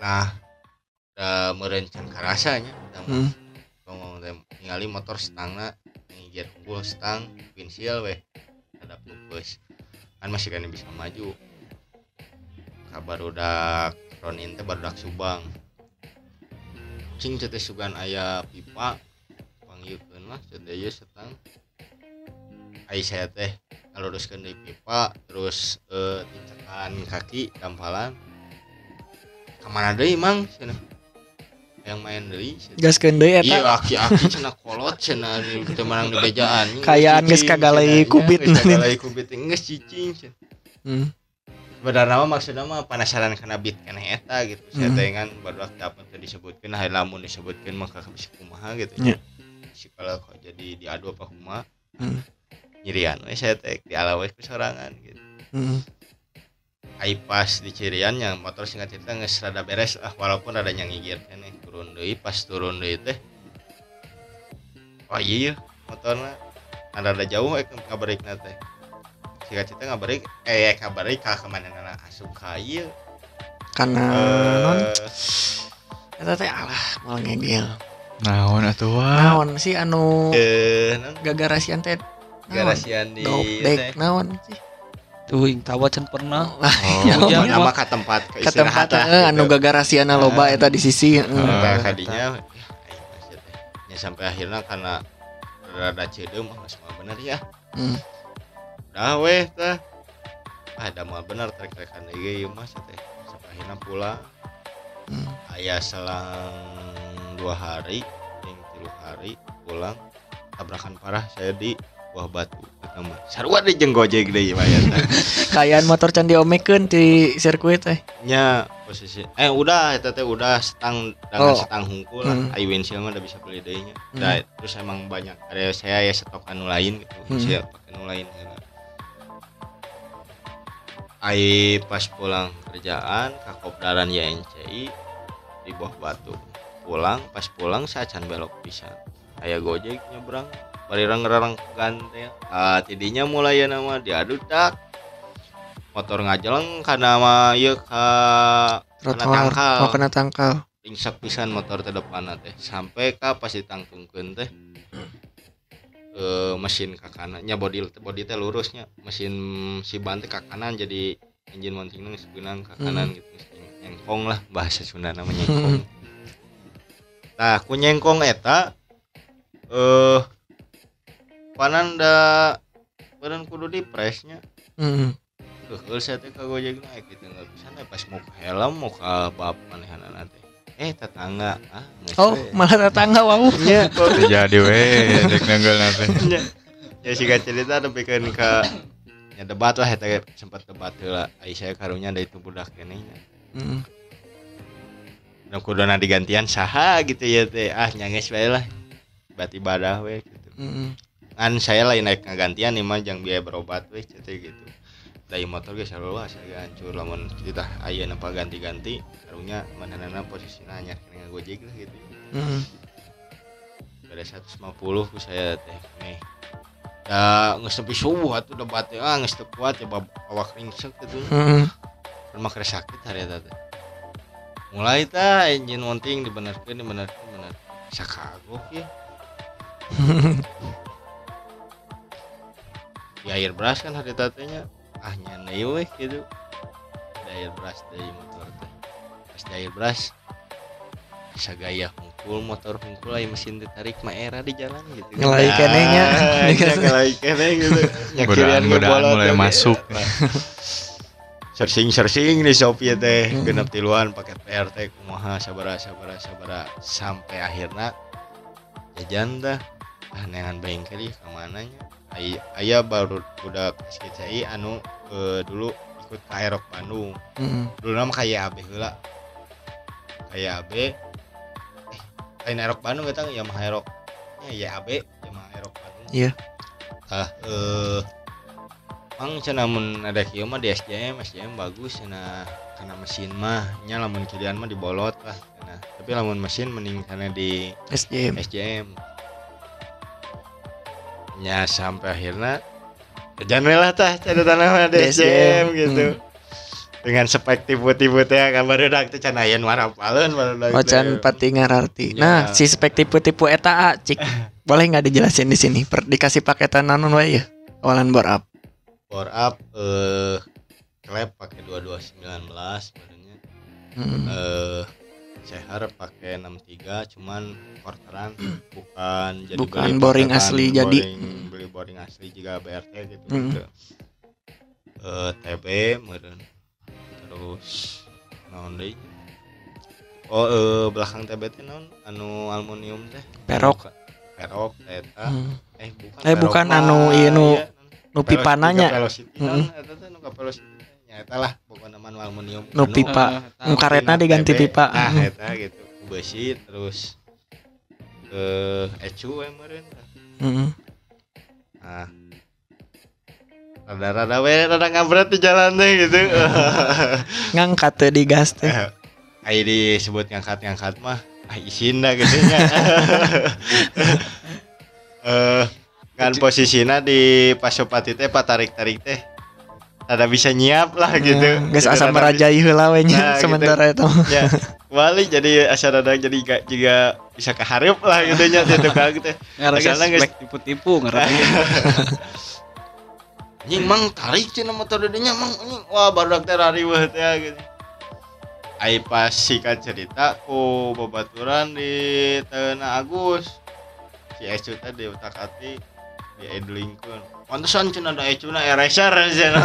nah da merencana karasanya da hmm. ngomong ningali motor stangna ngigir unggul stang windshield weh ada pupus. Kan masih kan bisa maju. Kabar udah ronin teh baru subang. Cing cetes sugan aya pipa panggilkeun lah cetes ieu setang. Ai saya teh ngaluruskeun di pipa terus eh tincakan kaki dampalan ke mana deui mang? Cenah yang main deui cenah. gas deui Iya eta aki-aki cenah kolot cenah di teu menang di bejaan. Kayaan geus kagalai kubit Geus kagalai kubit geus cicing hmm. Sebenarnya mah maksudnya mah penasaran karena beat keneh eta gitu. Saya teh kan baru dapat teu disebutkeun hayang lamun disebutkeun maka bisa kumaha gitu. Nya. Si kalau kok jadi diadu apa kumaha. Hmm. Nyirian we saya teh di ala we sorangan gitu. Hmm. Ai pas di cirian yang motor singkat cerita geus rada beres ah walaupun rada nyangigir keneh turun deui pas turun deui teh oh iya motorna ada rada jauh eh ngabarik teh. Singkat cerita ngabarik eh ngabarik ka ke mana nana asup ka ieu karena non? Eh eta teh alah malah ngegel. Naon atuh wah. naon sih anu eh non? gagarasian teh? Naon? Garasian di dok teh. dek naon sih tuh yang tawa can pernah lah Oh, Ujang nama ka tempat ke ke tempat eh, anu gitu. gagarasiana loba eta di sisi heeh. Nah, Ah. kadinya ya, teh. Ya, sampai akhirnya karena rada cedeum mah semua bener ya Hmm. dah weh teh ah ada mah bener trek-trekan deui mah teh sampai akhirnya pulang Hmm. aya selang dua hari yang tilu hari pulang tabrakan parah saya di buah batu sarua di jeung gojek ya teh. kayaan motor can diomekeun di sirkuit teh nya posisi eh udah eta teh udah setang dengan Oh. setang hungkul lah Hmm. ai windshield mah udah bisa beli deui nya Hmm. Dah, terus emang banyak ada saya ya stok anu lain gitu Hmm. windshield pakai anu lain gitu. ai pas pulang kerjaan ke kopdaran YNCI di bawah batu pulang pas pulang saya can belok bisa aya gojek nyebrang barirang ngerarang gantel ah tidinya mulai ya nama diadu tak. Motor ngajeleng karena mah ieu ka Kena tangkal. oh kena tangkal. Ringsak pisan motor teh depan teh. Sampai ka pas ditangtungkeun teh eh mesin ke kanannya body body teh lurusnya. Mesin si ban teh ke kanan jadi engine mounting geus geunang ke kanan gitu. Geus nyengkong lah bahasa Sunda namanya nyengkong. Nah ku nyengkong eta eh da badan kudu di pressnya hmm. Heeh, saya teh kagojek naik gitu nggak bisa naik. Pas mau ke helm mau ke bab manehan teh eh tetangga. Ah oh malah tetangga wow Teu jadi we? Dek nenggel nanti. nya ya sih cerita tapi kan ke ya debat lah eta sempat debat heula ai saya karunya dari itu budak keneh nya hmm. dan kuduna digantian saha gitu ya teh. Ah nyanges wae lah. Berarti badah we gitu. Hmm. Kan saya lain naik ngagantian nih mah jangan biaya berobat weh gitu. Dari motor ge sarua saya hancur lamun kita aya napa ganti-ganti karunya manehna posisina anyar kena ngagojek lah gitu. Hmm. ada 150 ku saya teh nih. Ya geus nepi subuh atuh debat teh ah teu kuat ya awak ringsek gitu Hmm. rumah kere sakit hari teh. Mulai tah engine mounting dibenerkeun dibenerkeun bener sakagok ya di air beras kan hari tatenya ah nyanyi weh gitu. Di air beras dari motor teh. Pas di air beras bisa gaya hungkul motor hungkul aja mesin ditarik mah era di jalan gitu. Ngelai kenehnya. ya ngelai keneh gitu. Godaan- godaan mulai masuk. searching searching di Shopee teh genep tiluan pakai PRT kumaha sabara sabara sabara. Sampai akhirnya jajan dah. Ah neangan bengkel ih ke mananya ayah baru udah skicai anu eh, dulu ikut Aerok Bandung Mm. dulu nama kayak AB heula kayak AB eh lain Aerok Bandung kita Yamaha Aerok ya ya AB Yamaha Aerok Bandung Iya. ah eh Mang cenah mun ada kieu mah di SJM, SJM bagus cenah karena mesin mah nya lamun kirian mah dibolot lah cenah. Tapi lamun mesin mending karena di SJM. SJM. Nya sampai akhirnya jangan lah tah di Di SJM SJM, gitu. Dengan spek tipu-tipu teh baru dak teh can aya nu warapaleun baru dak. Ocan pati ngararti. Ya. Nah, si spek tipu-tipu eta A, cik. Boleh nggak dijelasin di sini? Per, dikasih paketan nanon wae ya? Awalan bor up. power up eh klep pakai 2219 sebenarnya. Mm. eh Sehar pakai 63 cuman quarteran bukan jadi Bukan beli boring asli jadi. boring- beli boring asli juga BRT gitu Mm. gitu. Eh, TB meureun terus deui Oh eh belakang TB teh naon anu aluminium teh Perok. perok eta Mm. eh bukan Eh, bukan anu, ieu nu- iya, Nu pipananya. velocity eta teh velocity nya eta lah pokoknya mah nu aluminium Nu Anu- pipa. Eh, Nu karetna diganti pipa. Nah, eta gitu. Besi terus eh ecu we meureun. Mm. Nah. Rada-rada we rada ngabret di jalan teh gitu. Ngangkat teh di gas teh. Ai disebut ngangkat-ngangkat mah ah isin dah gitu nya. Eh kan posisinya di Pasopati teh patarik-tarik teh ada bisa nyiap lah gitu. Nah, Geus Gitu, asa rada merajai heula we nya Nah, gitu. sementara itu. ya balik jadi asa rada jadi gak juga bisa keharap lah gitu nya teh Ngarang Asalna geus- spek tipu-tipu ngarang. anjing mang tarik cina motor dedenya mang anjing wah baru teh rariweuh teh gitu ai pas singkat cerita ku babaturan di Tengah Agus si Ecu teh di utak hati di edlingkeun pantesan cina ada Ecu na eraser cina.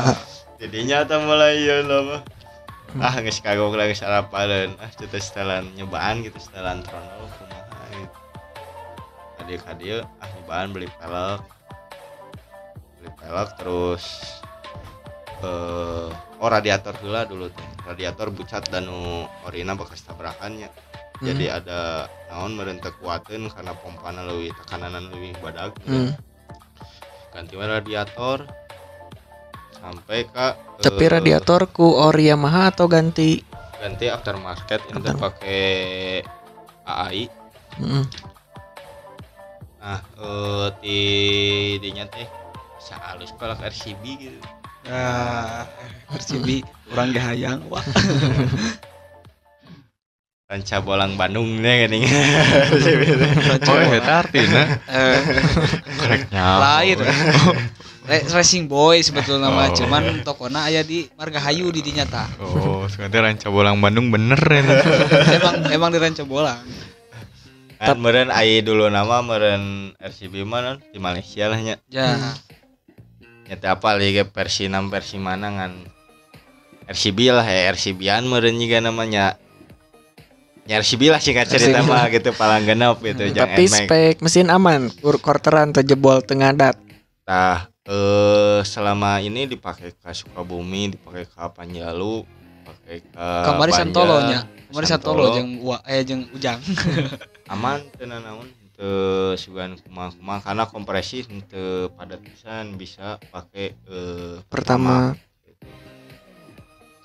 Jadinya teh mulai ya lama ah geus kagok lagi sarapan ah kita setelan nyobaan gitu setelan trono kumaha gitu. Tadi ah nyobaan beli pelek. Beli pelek terus eh oh radiator heula dulu teh radiator bucat dan nu orina bekas tabrakannya. Jadi ada naon meureun teu kuateun karena pompana leuwih tekanan leuwih badag Hmm. Ganti radiator sampai ke Tapi eh, radiator ku ori Yamaha atau ganti? ganti aftermarket After- pakai AAI Mm. nah eh di dinya teh bisa halus pelak RCB gitu Ah, RCB kurang gahayang wah. ranca bolang Bandung nih gini Oh, eta artina Eh, korek nyawa. lain. Racing Boy sebetulnya mah Oh. cuman tokona aya di Margahayu di dinya tah. Oh, sebenarnya ranca bolang Bandung bener ini. emang emang di Ranca Bolang. kan meren AI dulu nama meren RCB mana di Malaysia lah nya Ya. nyata apa liga versi 6 versi mana kan RCB lah ya RCB-an meren juga namanya ya RCB lah singkat cerita RCB. mah gitu palang genap gitu jangan Tapi spek mesin aman, kur quarteran terjebol tengah dat. Nah, eh selama ini dipakai ke Sukabumi, dipakai ke Panjalu, dipakai ke Kamari Banjar, Santolo nya. Kamari Santolo jeung eh jeung Ujang. aman tenan naon teu sugan kumaha-kumaha karena kompresi teu padat pisan bisa pakai eh Pertama,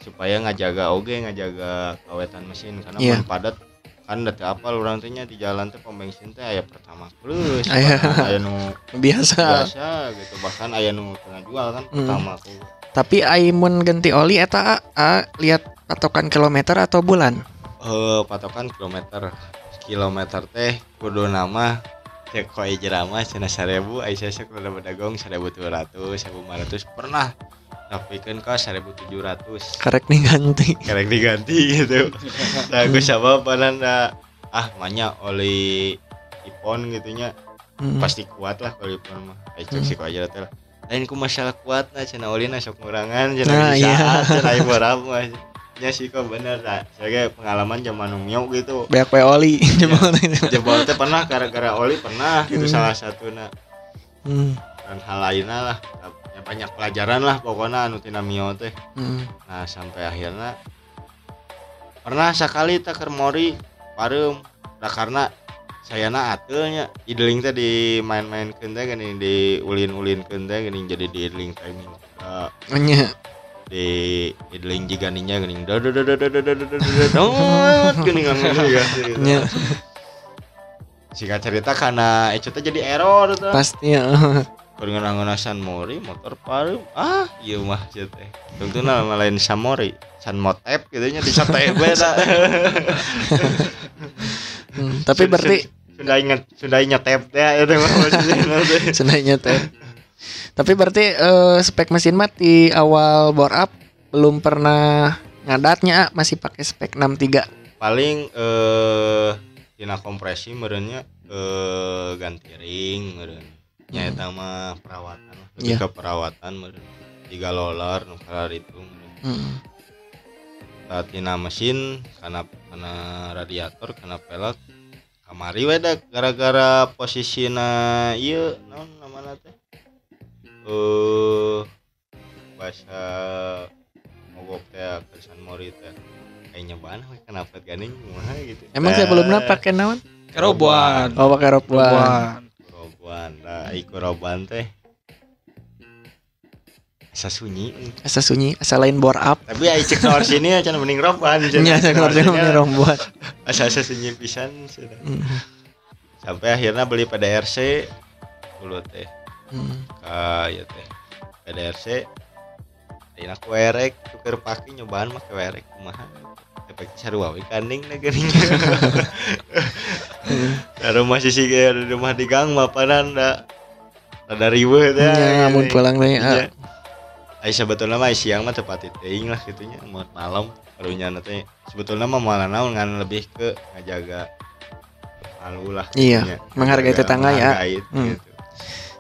supaya ngajaga oge ngajaga kawetan mesin karena Iya. mun padat kan udah apal urang teh nya di jalan teh pom bensin teh aya pertama plus Aya. aya nu biasa. biasa gitu bahkan aya nu tengah jual kan Hmm. pertama ku Tapi aimun ganti oli eta A, A, lihat patokan kilometer atau bulan? eh patokan kilometer kilometer teh kudu nama cek koi jerama cina seribu aisyah sok udah bedagong seribu dua ratus seribu lima ratus pernah tapi kan kau seribu tujuh ratus Karek nih ganti. karek diganti gitu nah gue sama pananda ah banyak oli ipon gitunya Hmm. pasti kuat lah kalau ipon mah aisyah Hmm. sih aja teh lain ku masalah kuat nah cina oli nah sok ngurangan cina Nah, bisa iya. cina ibu mah ya sih kok bener lah sebagai pengalaman zaman Mio gitu Beak we oli jebol teh. jebol teh pernah gara-gara oli pernah gitu Hmm. salah satu nah Hmm. dan hal lainnya lah banyak pelajaran lah pokoknya anu tina Mio teh Hmm. nah sampai akhirnya pernah sekali tak mori parem nah karena saya na atelnya idling teh di main-main kente gini di ulin-ulin kente gini jadi di idling timing uh, di idling jika ninya gini da da da da da da da da da da gini kan ya singkat cerita karena itu jadi error tuh pasti ya. Dengan nganasan mori motor parem ah iya mah jet teh. Tentu nama lain samori san motep gitu nya di sate beda Hmm, Tapi berarti sudah ingat sudah ingat teh itu senainya teh. Tapi berarti eh, spek mesin mah di awal bore up belum pernah ngadatnya masih pakai spek 63. paling eh tina kompresi merenya eh ganti ring meren nya eta mah perawatan lebih Iya. ke perawatan tiga lolar nu kalar itu. Hmm. Tah tina mesin karena karena radiator karena pelek kamari we da gara-gara posisina ieu naon namana teh eh bahasa mogok teh kesan mori teh kayaknya banget kenapa ganing kumaha gitu Emang Nah, sebelumnya pakai naon? Kerobohan. Oh, pakai robuan. Kerobohan. roban nah iku roban teh. Asa sunyi. Asa sunyi, asa lain bore up. tapi ai cek nomor sini aja mending roban. Nya saya ngerti ngomongin rombongan. asa asa sunyi pisan sudah. Sampai akhirnya beli PDRC dulu teh. Hmm. ka ya teh. PDRC Dina ku werek tuker pake nyobaan make werek kumaha. Efek sarua we kanding na geuning rumah sisi ada rumah di gang mapanan da rada riweuh teh Ya, amun pulang teh. Iya. ah. Ai sebetulnya mah siang mah tepat teuing lah gitunya mau malam karunya teh sebetulnya mah malah naon ngan lebih ke ngajaga malu lah Iya, gitunya. menghargai tetangga ya. Hmm. gitu.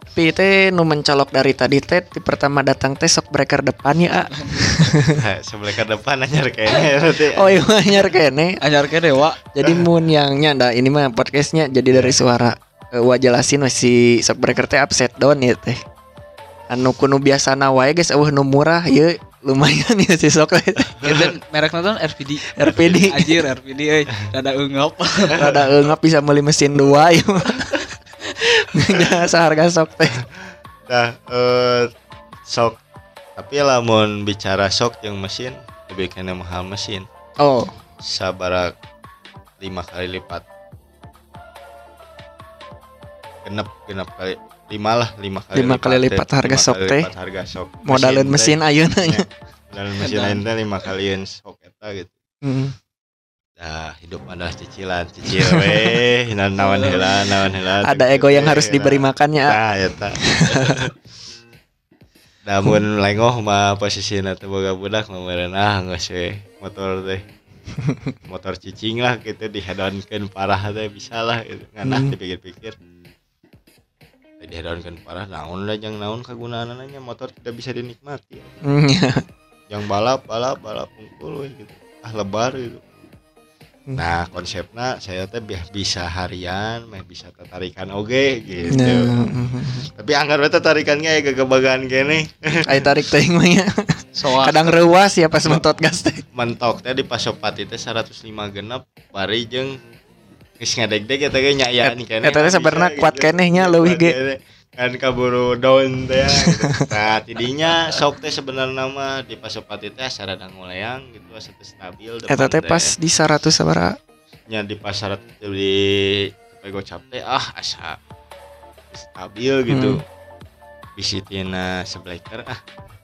Tapi teh nu mencolok dari tadi teh di pertama datang teh sok breaker depan ya. ah. Nah, sebelah ke depan anyar kayaknya ya teh. Oh iya anyar kene. Anyar ke dewa. Jadi mun yang nyanda ini mah podcastnya jadi dari suara Eh, Wah jelasin we si sok breaker teh upside down ya teh. Anu kuno biasa wae guys eueuh nu murah ye lumayan ya si sok teh. Itu merek nonton RPD. RPD Anjir RPD euy. Rada eungap. rada eungap bisa beli mesin dua ya. Seharga sok teh. Nah, eh sok tapi lamun bicara sok yang mesin lebih kena mahal mesin Oh, sabara lima kali lipat genep genep kali lima lah lima kali Lima kali lipat harga sok teh. harga sok modalin mesin ayeuna nya. modalin mesin teh lima kalian sok eta gitu Hmm. Nah, hidup adalah cicilan, cicil weh, naon naon heula, naon heula. Ada ego yang harus diberi makannya. ah. Nah, eta. Namun lengoh mah posisina teh boga budak mah meureun ah geus we motor teh. Motor cicing lah gitu dihedonkeun parah teh bisa lah gitu. Nganah Hmm. dipikir-pikir. Teh dihedonkeun parah naon lah jeung naon kagunaanna nya motor tidak bisa dinikmati. Ya. Yang balap balap balap pungkul gitu. Ah lebar gitu. Hmm. Nah konsepnya saya teh biar bisa harian, mah bisa tertarikan oge gitu. Nah, hmm. Tapi anggar we tarikannya ya kegebagan kene. Ayo tarik teh mah ya. Soal Kadang reuas ya pas mentot gas teh. Mentok teh di Pasopati teh 105 genep bari jeung geus ngadeg-deg eta ge nyayaan kene. eta gitu. kuat keneh nya leuwih ge. Keneh. Kan kaburu daun teh. gitu. Nah, tidinya sok teh sebenarnya mah di Pasopati teh asa rada ngoleang gitu asa teh stabil Eta teh pas di 100 sabaraha? nya di pasar teh di Tepe Gocap teh ah asa stabil gitu. Hmm. Bisitina sebleker ah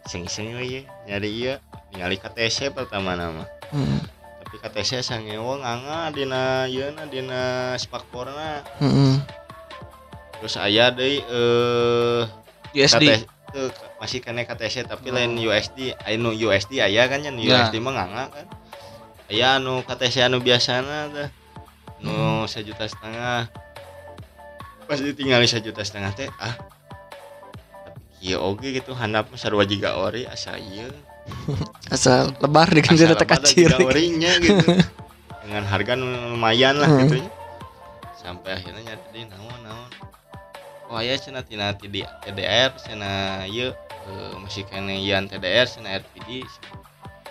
we ye nyari ieu ningali KTC pertama nama. Hmm. KTC sangewo nganga dina yana dina spakborna mm -hmm. terus ayah deh eh USD KTC, eh, masih kena KTC tapi hmm. lain USD anu USD ayah kan yang USD nah. mah nganga kan ayah anu KTC anu biasana tuh anu hmm. sejuta setengah pas ditinggali sejuta setengah teh ah iya oke okay, gitu handap sarwa jiga ori asa iya asal lebar dengan Asal juga orinya gitu. Dengan harga lumayan lah Hmm. gitu ya. sampai akhirnya nyari naon naon. Wah ya cenah tina ti di TDR cenah ieu eh, masih kene yan TDR cenah RPD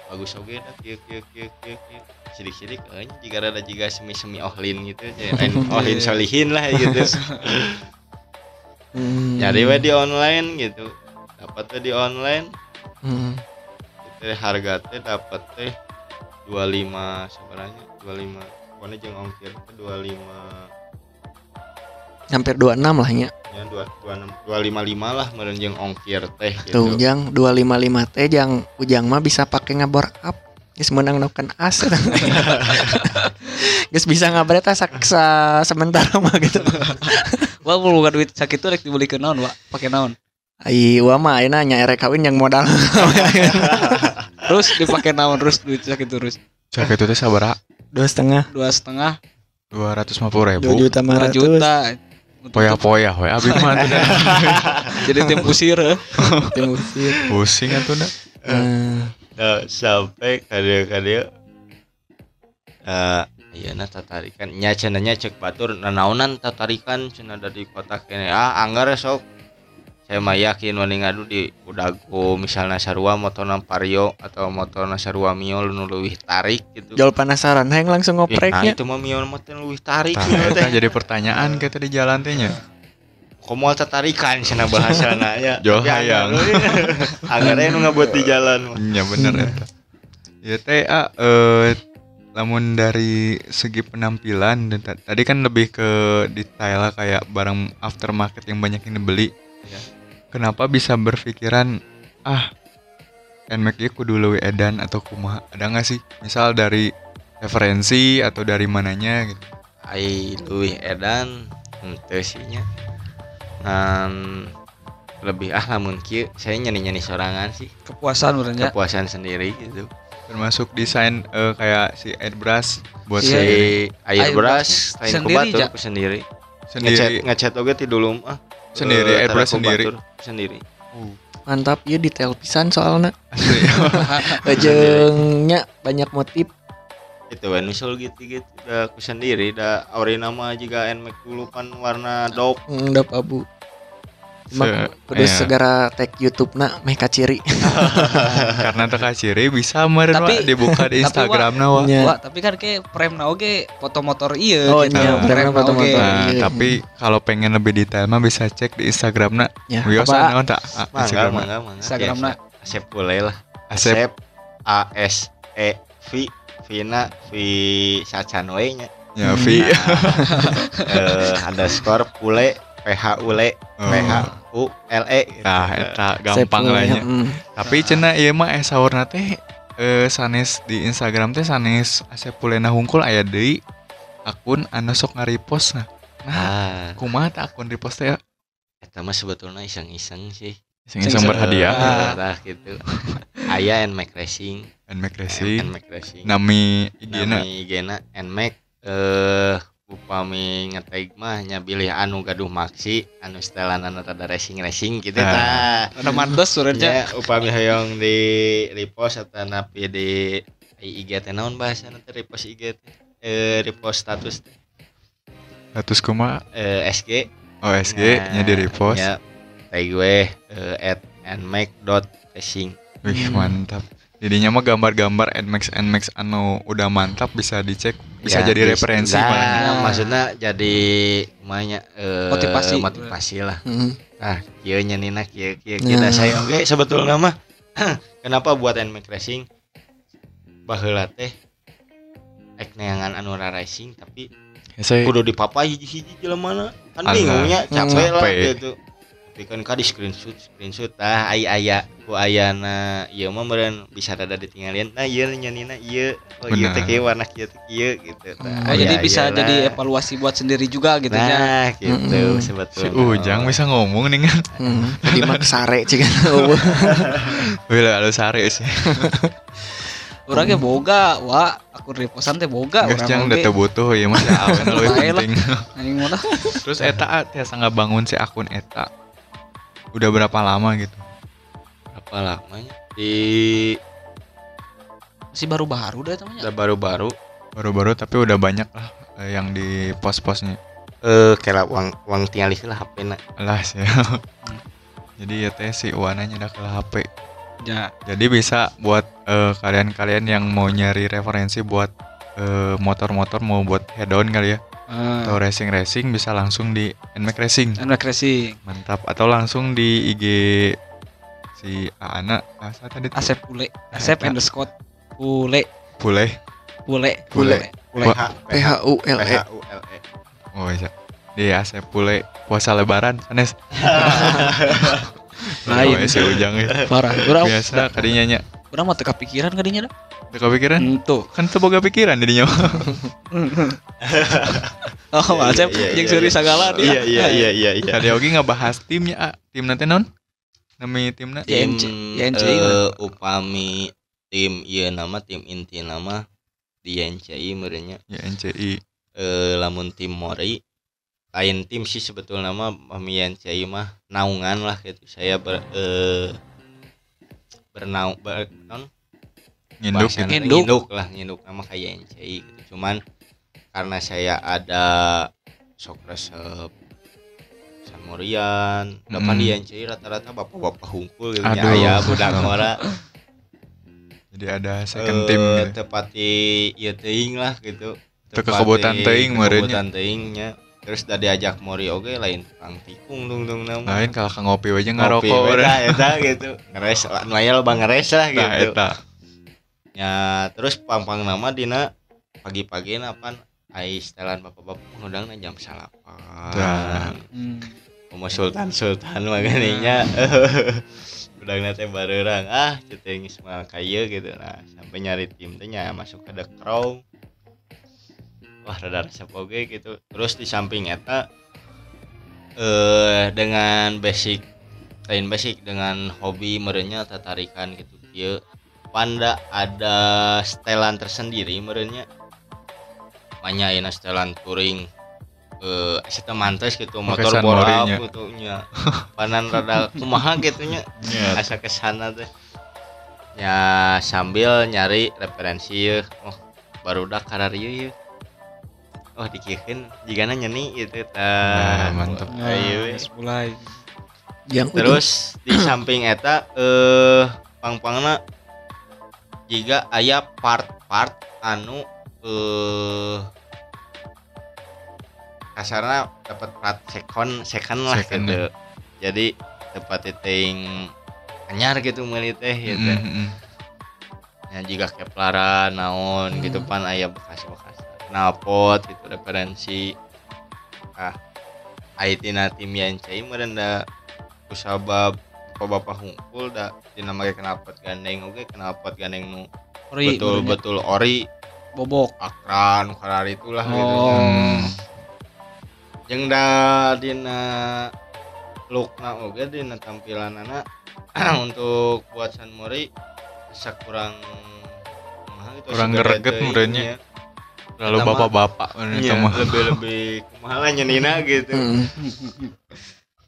bagus oge dah kieu kieu kieu kieu kieu. Sidik-sidik eh jika ada juga semi-semi ohlin gitu ya ohlin solihin lah gitu. Hmm. nyari we di online gitu. Dapat di online. Hmm. Teh harga teh dapat teh 25 sebenarnya 25 pokoknya jeung ongkir teh 25 hampir 26 lah nya. Ya 2 26 255 lah meureun jeung ongkir teh tuh gitu. jang 255 teh jang ujang mah bisa pakai ngabor up Geus menang noken as. Geus bisa ngabret saksa sementara mah gitu. Wah, belum bukan duit sakit tuh rek dibeli ke naon, Wak? Pakai naon? Ai wah mah ayeuna nya erek kawin yang modal Terus dipakai naon terus duit sakit terus. Cak itu teh sabaraha? dua setengah Dua setengah, Dua ratus lima puluh dua ribu. juta dua lima juta. Poya-poya, we abi mah tuh dah. Jadi tim usir eh. Pusing atuh dah. Nah, sampai kadeu-kadeu eh iya nah tatarikan nya cenanya cek batur nanaonan tatarikan cenah dari kota kene ah anggar sok saya mah yakin wani ngadu di udago misalnya sarua motorna Vario atau motorna sarua Mio nu leuwih tarik gitu Jual penasaran heng langsung Ih, nah ngopreknya itu mah Mio mah teh leuwih tarik Tah, gitu teh jadi pertanyaan kita di jalan teh nya. komoal tatarikan cenah bahasana ya Jauh hayang. anggar nu ngabuat di jalan mah. Ya bener eta. Ya teh ah, eh lamun dari segi penampilan dan ta- tadi kan lebih ke detail lah kayak barang aftermarket yang banyak yang dibeli. Iya. Kenapa bisa berpikiran ah ieu kudu leuwih edan atau kumaha? Ada nggak sih? Misal dari referensi atau dari mananya gitu. ai luwih edan henteu sih nya ngan lebih ah lamun kieu saya nyanyi-nyanyi sorangan sih Kepuasan urangnya. kepuasan sendiri gitu Termasuk desain eh, kayak si airbrush buat Iya, si sendiri. airbrush lain Sendiri, sendiri Sendiri. ngecat ngecat oge ti dulu mah Sendiri, Eh, airbrush tara sendiri. sendiri. Mantap ya detail pisan soalnya. Asli. Ejengnya banyak motif. Itu we nusul gitu gitu da ku sendiri da aurina mah juga nmax dulu pan warna dop. Ndap abu Se- kudu iya. segera tag YouTube na meh kaciri Karena teka ciri bisa meureun Tapi- Wak, dibuka di Instagram na. Nya. Wah, tapi kan kayak frame na oge foto motor iya Oh, gitu. iya, frame foto oge. motor. Nah, Iya. tapi kalau pengen lebih detail mah bisa cek di Instagram na. ya Wios apa naon tak? Ah, Instagram na. mangga Instagramna. Biasa. Asep boleh lah Asep. Asep A S E V Vina V sacan we nya Ya, Vi. eh underscore pule PH ule Oh. PH U L E Nah, eta gampang lah ya, nya. mm. Tapi cenah ieu mah eh saurna teh eh sanes di Instagram teh sanes Asep Pulena hungkul aya deui akun anu sok ngaripost nah. Nah, ah kumaha tah akun repost teh ya? eta mah sebetulnya iseng-iseng sih Sing iseng berhadiah Ah. Nah, gitu aya Nmax Racing and make racing. Nmax Racing Nami IG-na Nami IG-na Nmax eh upami ngetag mah nya bilih anu gaduh maksi anu setelan anu tada racing racing gitu Ah. tah Ada mandos urangnya. Ya, upami hoyong di repost atau napi di IG teh naon bahasa nanti repost IG teh eh repost status teh. status kumaha eh SG OSG nya di repost. ya tag gue eh, at nmax.racing Wih Hmm. mantap. Jadinya mah gambar-gambar Nmax Nmax anu udah mantap bisa dicek, bisa Ya, jadi referensi nah, malahnya. maksudnya jadi banyak eh, Motivasi. motivasi lah Mm. nah kieu nyanina kieu kieu Nah. kieu da saya oke sebetulnya mah kenapa buat nmax racing baheula teh ek neangan anu racing tapi Ya, saya kudu dipapa hiji-hiji jelema kan Alah. bingungnya capek lah Capek. gitu tapi kan kadi screenshot screenshot ah aya aya ku ayana ieu mah meureun bisa rada ditinggalin nah ieu nyanina ieu oh ieu teh kieu warna kieu teh kieu gitu Hmm. Oh, Tah, jadi aya- bisa jadi evaluasi buat sendiri juga gitu ya. nah gitu si sebetulnya Ujang bisa ngomong nih kan. Mm. Jadi mah sare cikan Wih lah lu sare sih. Orangnya boga, wah akun reposan teh boga Jang oge. udah teu butuh ya mah awen lebih Bae lah. penting. Terus eta tiasa nggak bangun si akun eta. Udah berapa lama gitu? berapa lamanya di Masih baru-baru dah temannya. udah baru-baru Baru-baru tapi udah banyak lah eh, yang di pos-posnya. eh kira uang uang tinggal lah HP na Lah sih. Jadi ya teh si warnanya udah ke HP. Ya. Jadi bisa buat eh, kalian-kalian yang mau nyari referensi buat eh, motor-motor mau buat head on kali ya Uh, atau racing-racing bisa langsung di NMAX Racing. Anak racing. Mantap atau langsung di IG si Ana asa tadi tuh? Asep Pule. Asep Eta. underscore Pule. Pule. Pule. Pule. Pule. Wah. P H U L E Oh iya. Di Asep Pule puasa lebaran sanes. Lain. Si Ujang ya. Parah. Urang Biasa kadinya nya. Urang mah teu kepikiran kadinya dah. Teu kepikiran? Ento. Kan teu boga pikiran jadinya. Oh, Iya, Asep iya, jeung iya, seuri iya. sagala iya iya iya iya iya Tadi oge ngebahas timnya, ah. tim nanti non? Nami timna? Iya. tim YNC, YNC eh, upami tim iya nama tim inti nama di YNCI merenya Ya NCI. eh lamun tim Mori lain tim sih sebetulnya nama kami YNCI mah naungan lah gitu saya ber eh bernau ber, non Nginduk bahasa kan. Nginduk. nginduk lah nginduk nama kayak YNCI gitu cuman karena saya ada sok resep San Morian dapat Hmm. di YNCI rata-rata bapak-bapak hungkul gitu Aduh. ya budak ngora Jadi ada second Eh, team gitu. tepati ieu teuing lah gitu Teu kekebutan teuing meureunnya. kekebutan teuingnya terus udah diajak Mori oge lain tukang tikung dong dong nama Lain kalau ka ngopi aja ngopi ngarokok orang. dah, eta gitu. Ngeres lumayan lo bang ngeres lah Nah, gitu. eta. ya terus pang-pang nama dina pagi-pagi napan ai setelan bapak-bapak ngundang jam salapan. Dah. Hmm. Sultan sultan maganinya udah nanti bareng ah ceteng semua kaya gitu. Nah sampai nyari tim masuk ke the crow wah rada resep oge gitu. Terus di samping eta eh dengan basic lain basic dengan hobi merenya tertarikan gitu. Kieu panda ada setelan tersendiri merenya banyak ini setelan touring. Eh eta mantes gitu motor bola Mori-nya. gitu nya. Panan rada kumaha gitu nya. Asa ke sana teh. Ya sambil nyari referensi ya oh baru udah karar ya oh dikieun jigana nyeni gitu Nah, tah mantep. Nah, Ayo, we. geus mulai. yang terus di samping eta eh pang-pangna jika aya part-part anu eh kasarna dapat part second second lah Second, gitu jadi tempat ting anyar gitu meuli teh gitu Mm, mm, mm. ya jika keplaran naon gitu pan aya bekas-bekas knalpot gitu referensi ah aitina tim yancai merenda kusabab bapak hungkul da dina make knalpot gandeng oge knalpot gandeng nu Ori, betul betul betul ori bobok. akran karar itulah gitu Oh. Hmm. jeung da dina lookna oge dina tampilan anak untuk buat San Mori asa kurang gitu, Kurang asa greget teuing meureunnya. nya. Lalu bapak-bapak Iya, mah. lebih lebih kumaha lah nyenina gitu Mm.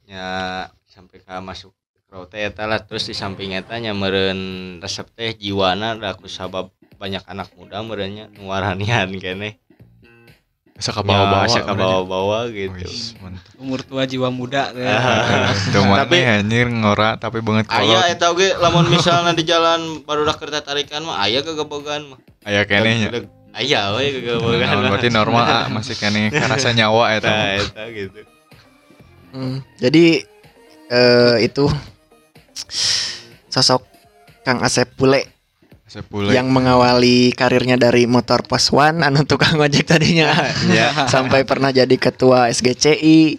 ya sampai ka masuk lah terus di samping eta nya meureun resep teh jiwana da kusabab banyak anak muda meureunnya nuwaranian kene Bisa ke Ya, bawa-bawa gitu. Umur tua jiwa muda. mana Tapi- anjir ngora tapi banget Aya kolot. eta oge lamun misalnya di jalan barudak kereta tarikan mah aya kegebogan mah. Aya kenehnya. Deg- Aya we kegebogan. Nah, berarti normal ah, masih kene karasa nyawa eta. Nah, eta gitu. Hmm, jadi eh itu sosok Kang Asep Pule Sepuluh. yang mengawali karirnya dari motor pos one anu tukang ojek tadinya Ya. sampai pernah jadi ketua SGCI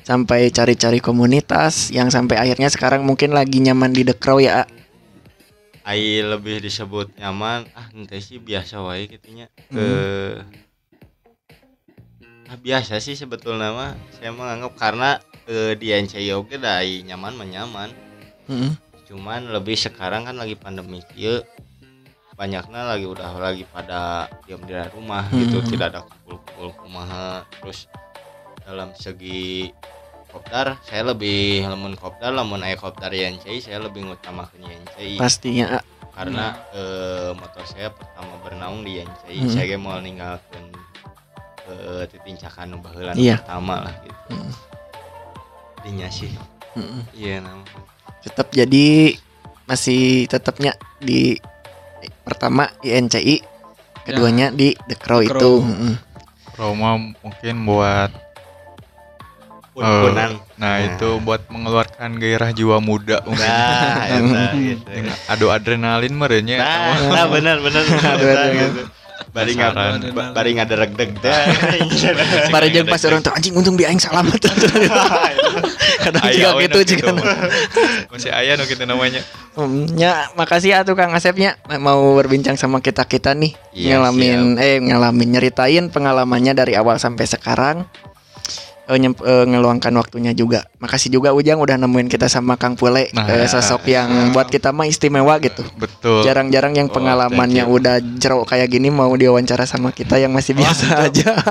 sampai cari-cari komunitas yang sampai akhirnya sekarang mungkin lagi nyaman di The Crow ya Ai lebih disebut nyaman, ah ente sih biasa wae gitunya. Hmm. Ke ah, biasa sih sebetulnya mah saya menganggap karena eh, di NCI oge da ai nyaman menyaman. Mm. Cuman lebih sekarang kan lagi pandemi kieu banyaknya lagi udah lagi pada diam di rumah gitu Hmm. tidak ada kumpul-kumpul kumaha terus dalam segi kopdar saya lebih lamun kopdar lamun aya kopdar YNCI saya lebih ngutamakan YNCI pastinya A. karena eh, motor saya pertama bernaung di YNCI Hmm. saya ge mau ninggalkan eh titincakan nu Iya. pertama lah gitu Mm. dinya sih Mm-mm. iya nama tetap jadi masih tetapnya di pertama INCI keduanya di The Crow The itu Crow. Roma mungkin buat pun-punan nah Nah. itu buat mengeluarkan gairah jiwa muda. Nah eta gitu adu adrenalin merenya nah, nah benar benar gitu bari ba- bari nggak deg deg Para jeung pas orang tuh anjing untung di aing selamat. Kadang Aya juga we gitu juga masih ayah nu gitu namanya. Ya makasih ya tuh Kang Asepnya mau berbincang sama kita kita nih. Iya, ngalamin eh ngalamin nyeritain pengalamannya dari awal sampai sekarang eh, nyem- eh, ngeluangkan waktunya juga. Makasih juga Ujang udah nemuin kita sama Kang Pule Nah, eh, sosok yang buat kita mah istimewa gitu. Betul. Jarang-jarang yang Oh, pengalamannya you. udah jerok kayak gini mau diwawancara sama kita yang masih biasa aja.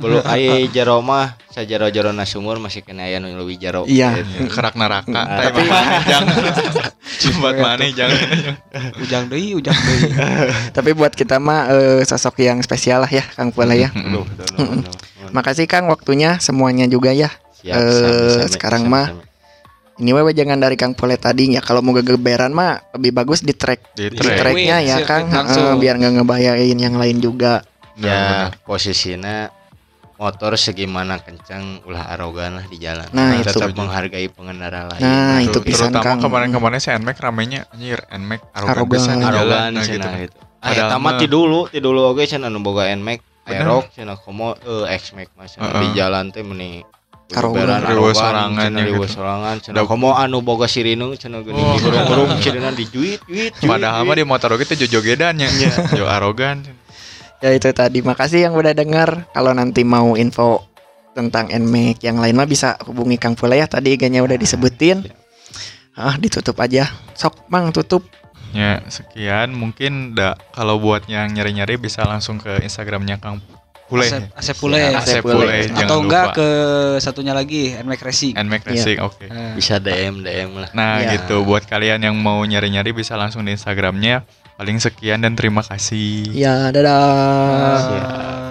Belum aya jero mah sajaro jero na sumur masih kena aya nu leuwih jero. Iya. Gitu. kerak neraka Nah, tapi jangan. Cumbat mana jangan. Ujang deui ujang deui. Tapi buat kita mah eh, sosok yang spesial lah ya Kang Pule ya. Aduh, aduh. Makasih Kang waktunya semuanya juga ya Siap, Eh, sami-sami, sekarang mah sami-sami. Ini wewe jangan dari Kang Pole tadi ya. Kalau mau gegeberan mah lebih bagus di track di di track tracknya Wih, ya Kang. langsung. Eh, biar nggak ngebayain yang lain juga. ya posisinya motor segimana kencang ulah arogan lah di jalan Nah, itu. tetap menghargai pengendara lain Nah, itu Ter- pisan terutama Kang. kemarin-kemarin si Nmax ramenya anjir Nmax arogan Arogan. di jalan arogan nah, cenah gitu gitu. Ah, mah mah- ti dulu, ti dulu oge cenah nu boga Nmax, Aerox cenah komo eh X-Max mah cenah Heeh. di jalan teh meni Arogan. Beberan Riweuh arogan, sorangan cenah ya gitu. sorangan cenah Da- komo anu boga sirinu cenah geuning Oh. di hurung-hurung sirinan dijuit juit juit. padahal mah di motor oge teh jogedannya jo arogan Ya itu tadi. Makasih yang udah dengar. Kalau nanti mau info tentang Nmax yang lain mah bisa hubungi Kang Pule ya. Tadi IG-nya udah disebutin. Ah, ditutup aja. Sok, Mang, tutup. Ya, sekian mungkin da, kalau buat yang nyari-nyari bisa langsung ke Instagramnya Kang Pule. Asep, Asep Pule Ya, Asep Pule. Pule, jangan atau enggak lupa. ke satunya lagi Nmax Racing Nmax Racing, oke. Eh, Bisa DM DM lah. Nah Ya. gitu, buat kalian yang mau nyari-nyari bisa langsung di Instagramnya. Paling sekian dan terima kasih. Ya, dadah. Siap.